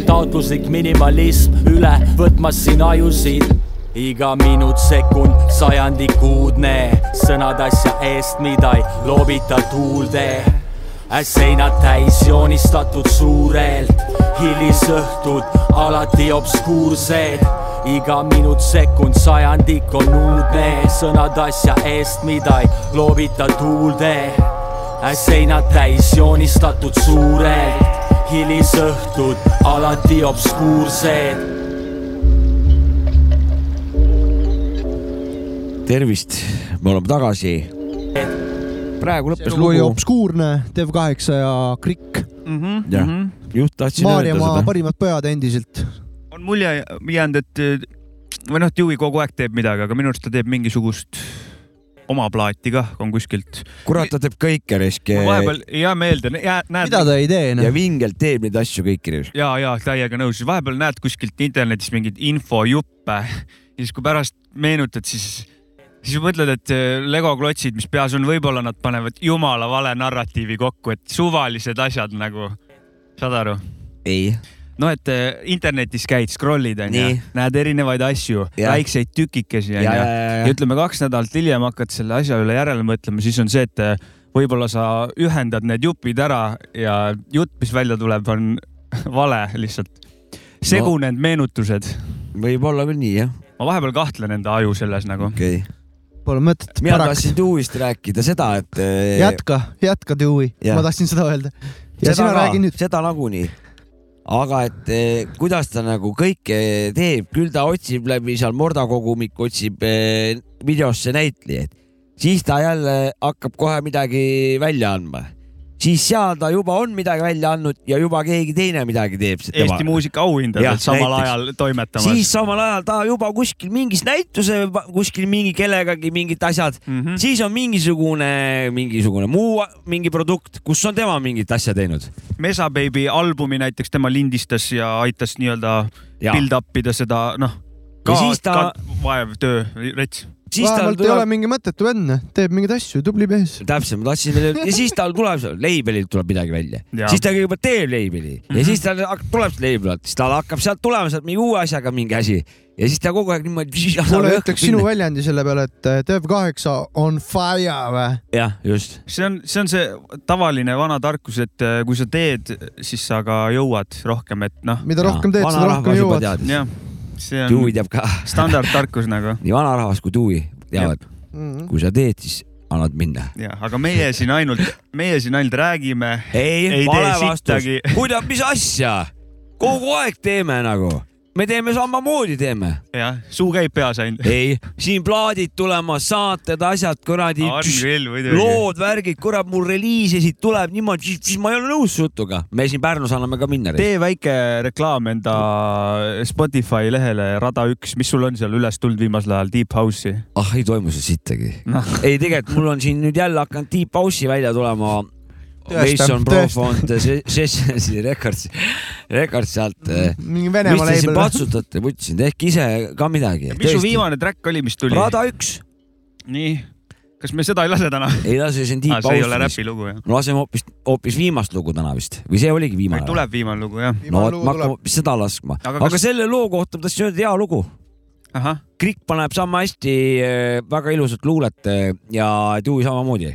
taotluslik minimalism üle võtmas siin ajusid iga minut, sekund, sajandik uudne, sõnad asja eest, mida ei loobita tuulde. Seinad täis joonistatud suurelt, hilisõhtud alati obskuursed. iga minut, sekund, sajandik on uudne, sõnad asja eest, mida ei loobita tuulde. seinad täis joonistatud suurelt, hilisõhtud alati obskuursed tervist, me oleme tagasi. Praegu lõppes lugu oli obskuurne, Dev8 ja Krikk. jah, just tahtsin öelda Maarjamaa seda. parimad pojad endiselt. on mulje jäänud, et või noh, Dewey kogu aeg teeb midagi, aga minu arust ta teeb mingisugust oma plaati ka, on kuskilt. kurat, ta teeb kõike risk. mul vahepeal ei jää meelde, näed. ei tee ja vingelt teeb neid asju kõiki risk. ja, ja täiega nõus, vahepeal näed kuskilt internetis mingeid infojuppe ja siis, kui pärast meenutad, siis, siis mõtled, et eh, Lego klotsid, mis peas on, võib-olla nad panevad jumala vale narratiivi kokku, et suvalised asjad nagu, saad aru? ei. no et eh, internetis käid, scroll'id onju näed erinevaid asju, väikseid tükikesi Ja, ja, ja, onju ja. ja ütleme kaks nädalat hiljem hakkad selle asja üle järele mõtlema, siis on see, et eh, võib-olla sa ühendad need jupid ära ja jutt, mis välja tuleb, on vale lihtsalt. segunenud meenutused. võib-olla küll nii jah. ma vahepeal kahtlen enda aju selles nagu. okay.. Pole mõtet. mina tahtsin Dewey'st rääkida seda, et. jätka, jätka Dewey, Jah. ma tahtsin seda öelda. ja seda sina ka, räägi nüüd. seda nagunii. aga et eh, kuidas ta nagu kõike teeb, küll ta otsib läbi seal Morda kogumik, otsib eh, videosse näitlejaid, siis ta jälle hakkab kohe midagi välja andma. Siis seal ta juba on midagi välja andnud ja juba keegi teine midagi teeb. Eesti muusika auhindadelt samal ajal toimetamas. siis samal ajal ta juba kuskil mingis näituse, kuskil mingi kellegagi mingid asjad mm. -hmm. siis on mingisugune, mingisugune muu mingi produkt, kus on tema mingit asja teinud. Mesa Baby albumi näiteks tema lindistas ja aitas nii-öelda build up ida seda, noh. Ja siis ta- vaev töö, rets. Vähemalt ei ole mingi mõttetu vend, teeb mingeid asju, tubli mees. täpselt, ma tahtsin veel, ja siis tal tuleb, label'ilt tuleb midagi välja siis ta kõigepealt teeb label'i mm -hmm. ja siis tal tuleb see label alt, siis tal hakkab sealt tulema sealt mingi uue asjaga mingi asi ja siis ta kogu aeg niimoodi. kuule, ütleks sinu väljendi selle peale, et äh, Dev8 on fire või? jah, just. see on, see on see tavaline vana tarkus, et äh, kui sa teed, siis sa ka jõuad rohkem, et noh. Mida rohkem teed, seda rohkem jõuad. jah, on teab ka. standardtarkus nagu. nii vanarahvas kui Dewey teavad, Mhm. kui sa teed, siis annad minna. jah, aga meie siin ainult, meie siin ainult räägime. ei, ei vale vastus kuidas, mis asja? kogu aeg teeme nagu. Me teeme samamoodi, teeme. jah, suu käib peas ainult. ei, siin plaadid tulemas, saated, asjad, kuradi. Lood, värgid, kurat, mul reliisisid tuleb niimoodi, siis ma ei ole nõus su jutuga. me siin Pärnus anname ka minna. tee väike reklaam enda Spotify lehele Rada üks, mis sul on seal üles tulnud viimasel ajal, Deep House'i? ah, ei toimu seal sittagi Noh. ei, tegelikult mul on siin nüüd jälle hakanud Deep House'i välja tulema. Mason. Profond, Sessionsi Records, Records sealt. mingi Venemaa label. patsutate, võtsin, tehke ise ka midagi. mis su viimane track oli, mis tuli? Rada üks. nii, kas me seda ei lase täna? ei lase, see on Deep Ah, see ei ole räpi lugu, jah? no laseme hoopis, hoopis viimast lugu täna vist või see oligi viimane? tuleb viimane lugu jah. no vot, ma hakkan hoopis seda laskma, Aga aga, kas- selle loo kohta ma tahtsin öelda hea lugu. Krikk paneb sama hästi äh, väga ilusat luulet äh, ja Dewey samamoodi.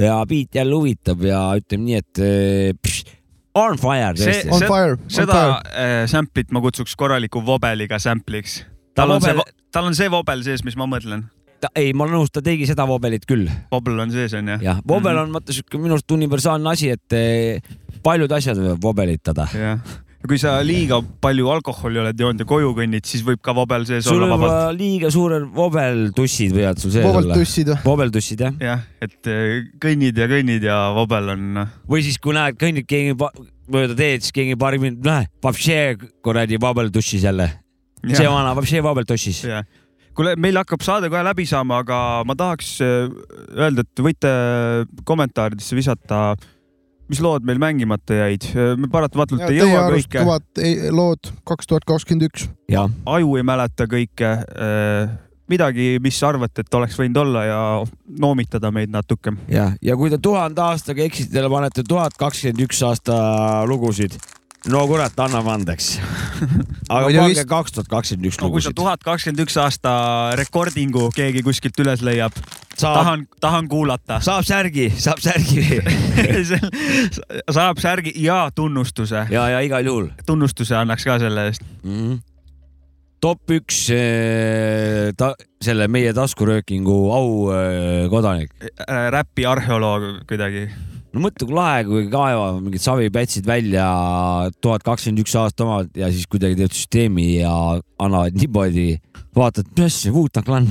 Ja beat jälle huvitab ja ütleme nii, et äh, pš, on fire see, tõesti. seda äh, sample'it ma kutsuks korraliku vobeliga sample'iks. tal on see vobel-, tal on see vobel sees, mis ma mõtlen. ta, ei, ma olen nõus, ta tegi seda vobelit küll. Vobel on sees onju. jah, vobel on vaata siuke minu arust universaalne asi, et äh, paljud asjad võivad vobelitada. jah, ja kui sa liiga palju alkoholi oled joonud ja koju kõnnid, siis võib ka vobel sees sul olla vabalt. olla liiga suured vobeltussid võivad sul sees olla. Vobeltussid või? vobeltussid jah. jah, et äh, kõnnid ja kõnnid ja vobel on noh. või siis, kui näed, kõnnid keegi mööda teed, siis keegi paari minutit, näe, vapšee kuradi vobeltussis jälle. See vana vapšee vobeltussis. kuule, meil hakkab saade kohe läbi saama, aga ma tahaks äh, öelda, et võite kommentaaridesse visata, mis lood meil mängimata jäid. me paratamatult ei Teie jõua arust kõike, tuhat ei- lood kaks tuhat kakskümmend üks. aju ei mäleta kõike. midagi, mis arvate, et oleks võinud olla ja noomitada meid natuke. jah, ja kui te tuhande aastaga eksitele panete tuhat kakskümmend üks aasta lugusid, no kurat, anname andeks. aga pange kaks tuhat kakskümmend üks no kui sa lugusid. tuhat kakskümmend üks aasta rekordingu keegi kuskilt üles leiab, tahan, tahan kuulata. saab särgi, saab särgi. saab särgi ja tunnustuse. ja, ja igal juhul tunnustuse annaks ka selle eest mm. -hmm. top üks eh, ta, selle meie taskuröökingu aukodanik. Äh, räpi arheoloog kuidagi. No mõtle, kui lahe, kui kaevavad mingid savipätsid välja tuhat kakskümmend üks aasta omad ja siis kuidagi teevad süsteemi ja annavad niimoodi, vaatad, mis asja, Wu-Tang Clan.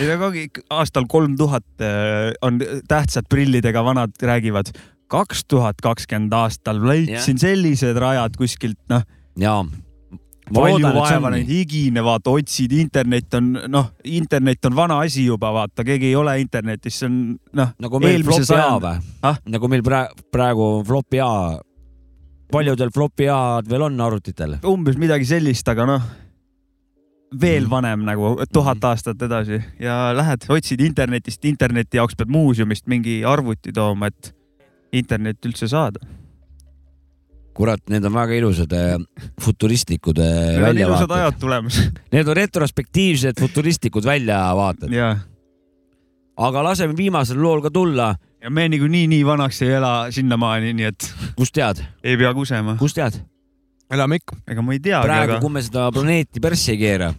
ei aga aastal kolm tuhat on tähtsad prillidega vanad räägivad. kaks tuhat kakskümmend aastal leidsin sellised rajad kuskilt, noh. jaa. Palju vaeva neid higine, vaata, otsid, internet on, noh, internet on vana asi juba, vaata, keegi ei ole internetis, see on, noh. nagu meil flopi A või nagu meil praegu, praegu on flopi A. paljudel flopi A-d veel on arvutitel? umbes midagi sellist, aga noh, veel vanem nagu tuhat aastat edasi ja lähed, otsid internetist, interneti jaoks pead muuseumist mingi arvuti tooma, et internet üldse saada. kurat, need on väga ilusad äh, futuristlikud äh, Need on ilusad väljavaated. ajad tulemas. Need on retrospektiivsed futuristlikud väljavaated. aga laseme viimasel lool ka tulla. ja me niikuinii nii vanaks ei ela sinnamaani, nii et. kust tead? ei pea kusema. kust tead? elame ikka. ega ma ei teagi, praegu, aga kui me seda planeeti persse ei keera,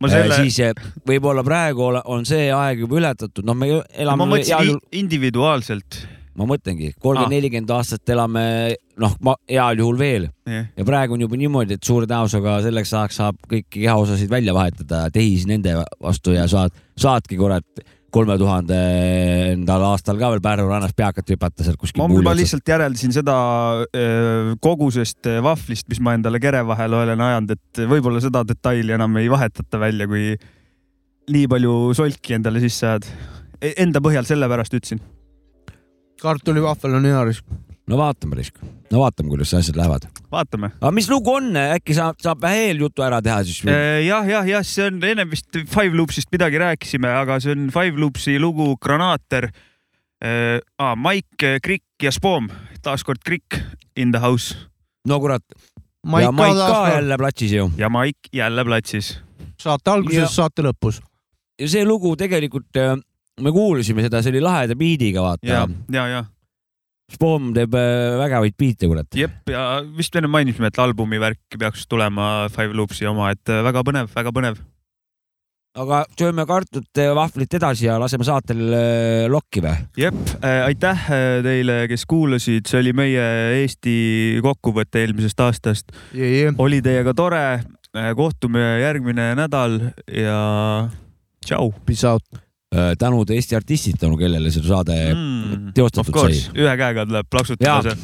ma selle, siis eh, võib-olla praegu on see aeg juba ületatud, noh, me ma elame mõtlesin heal i- juhul, individuaalselt. Ma mõtlengi, kolmkümmend, Aa. nelikümmend aastat elame, noh, heal juhul veel Jah. ja praegu on juba niimoodi, et suure tõenäosusega selleks ajaks saab kõiki kehaosasid välja vahetada tehised nende vastu ja saad, saadki kurat kolme tuhandendal aastal ka veel Pärnu rannas peakat hüpata seal kuskil ma juba lihtsalt järeldasin seda öö, kogusest öö, vahvlist, mis ma endale kere vahele olen ajanud, et võib-olla seda detaili enam ei vahetata välja, kui nii palju solki endale sisse ajad. Enda põhjal sellepärast ütlesin. Kartulivahvel on hea risk. no vaatame, Risk, no vaatame, kuidas asjad lähevad. vaatame. aga mis lugu on, äkki saab, saab eeljutu ära teha siis? jah, jah, jah, see on ennem vist Five Loopsist midagi rääkisime, aga see on Five Loopsi lugu Granaater. Ah, Mike, Krikk ja Spoom, taaskord Krikk in the house. no kurat. Ja Maik ka jälle platsis ju. ja Mike jälle platsis. saate alguses Ja-, saate lõpus. ja see lugu tegelikult, me kuulasime seda, see oli laheda biidiga, vaata ja, ja, ja, Spoom teeb äh, vägevaid biite, kurat. jep ja vist enne mainisime, et albumi värk peaks tulema Five Loopsi oma, et äh, väga põnev, väga põnev. aga sööme kartut vahvlit edasi ja laseme saatel äh, lokki või? jep, aitäh äh, teile, kes kuulasid, see oli meie Eesti kokkuvõte eelmisest aastast. oli teiega tore, kohtume järgmine nädal ja tšau. Peace out. Tänud Eesti artistid, tänu kellele see saade Mm, teostatud sai ühe käega tuleb plaksutada see.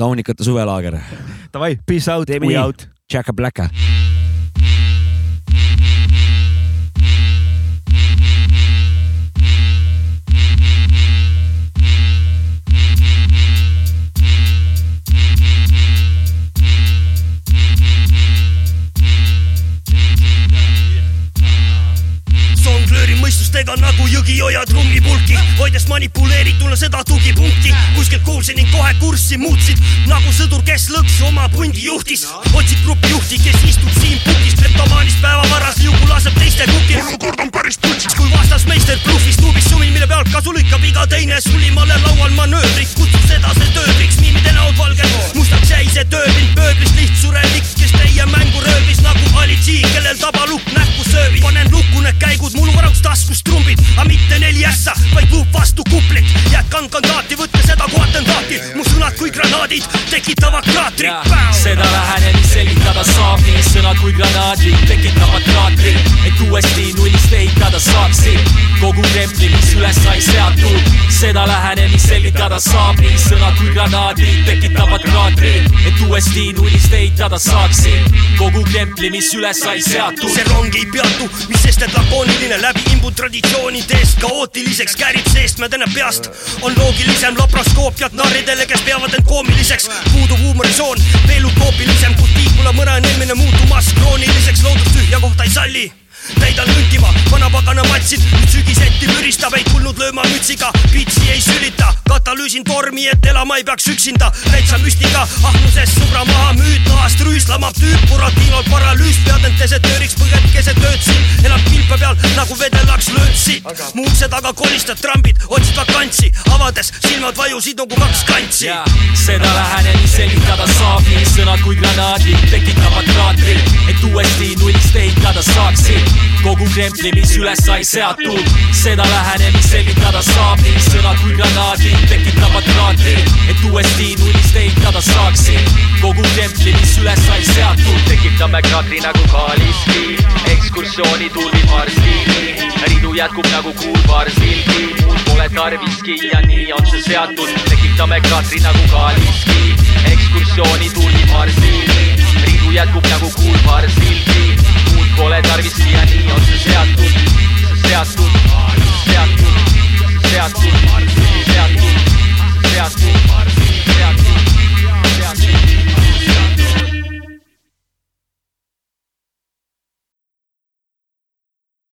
Taunikate suvelaager. Davai, peace out, we nii out., Jack mõistustega nagu jõgioja trummipulki, hoides manipuleerituna seda tugipunkti. kuskilt kuulsin ning kohe kurssi muutsid nagu sõdur, kes lõksu oma pundi juhtis. otsib grupijuhti, kes istub siin pukis, kleptomaanist päevavaras liugu laseb teiste kukil. olukord on päris putsis, kui vastasmeister bluffis tuubis sumin, mille pealt kasu lõikab iga teine sulimale laual manöövriks, kutsub seda see tööbriks, miimide näod valged, mustaks jäi see tööpind pööblis, lihtsurelik, kes teie mängu röövis nagu Ali G, kellel tabalukk näkku sööbis. panen lukku need käigud mul varaks taskus trumbid, aga mitte neli ässa, vaid luup vastu kuplit. Jätkan kandaati, võtke seda kui atentaati, mu sõnad kui granaadid tekitavad kraatri. seda lähenemist selgitada saab nii sõnad kui granaadid tekitavad kraatri, et uuesti nullist ehitada saaksid kogu templi, mis üles sai seatud. seda lähenemist selgitada saab nii sõnad kui granaadid tekitavad kraatri, et uuesti nullist ehitada saaksid kogu templi, mis üles sai seatud. see rong ei peatu, mis sest, et lakooniline läbi imbu traditsioonidest kaootiliseks käärib seestmädene peast. On loogilisem laparoskoopiat narridele, kes peavad end koomiliseks. puudub huumorisoon, veel utoopilisem, kus tiibula mõne eelmine muutumas krooniliseks, loodus tühja kohta ei salli täidan lünkima, vanapagana matsid, nüüd sügiseti müristab, ei tulnud lööma mütsiga, pitsi ei sülita, katalüüsin tormi, et elama ei peaks üksinda, täitsa müstika, ahnusest sõbra maha müüd, nahast rüüslamab tüüp, Buratinol paralüüs, pead end desertööriks, põged keset ööd siin, elab kilpe peal nagu vedellaks löötsi, mu ukse taga kolistad trambid, otsid vakantsi, avades silmad vajusid nagu kaks kantsi. seda lähenemist selgitada saab nii sõnad kui granaadid tekitavad kraatri, et uuesti nullist ehitada saaksid kogu templi, mis üles sai seatud. seda lähenemist selgitada saab nii. Sõnad kui granaadid tekitavad kraatri, et uuesti nullist ehitada saaksid kogu templi, mis üles sai seatud. tekitame kraatri nagu Kaliski, ekskursiooni tulvib varsti, ridu jätkub nagu kuulvar sildi, muud pole tarviski ja nii on see seatud, tekitame kraatri nagu Kaliski, ekskursiooni tulvib varsti, ridu jätkub nagu Pole tarvis siia nii otse seatud, seatud, seatud, seatud, seatud, seatud, seatud.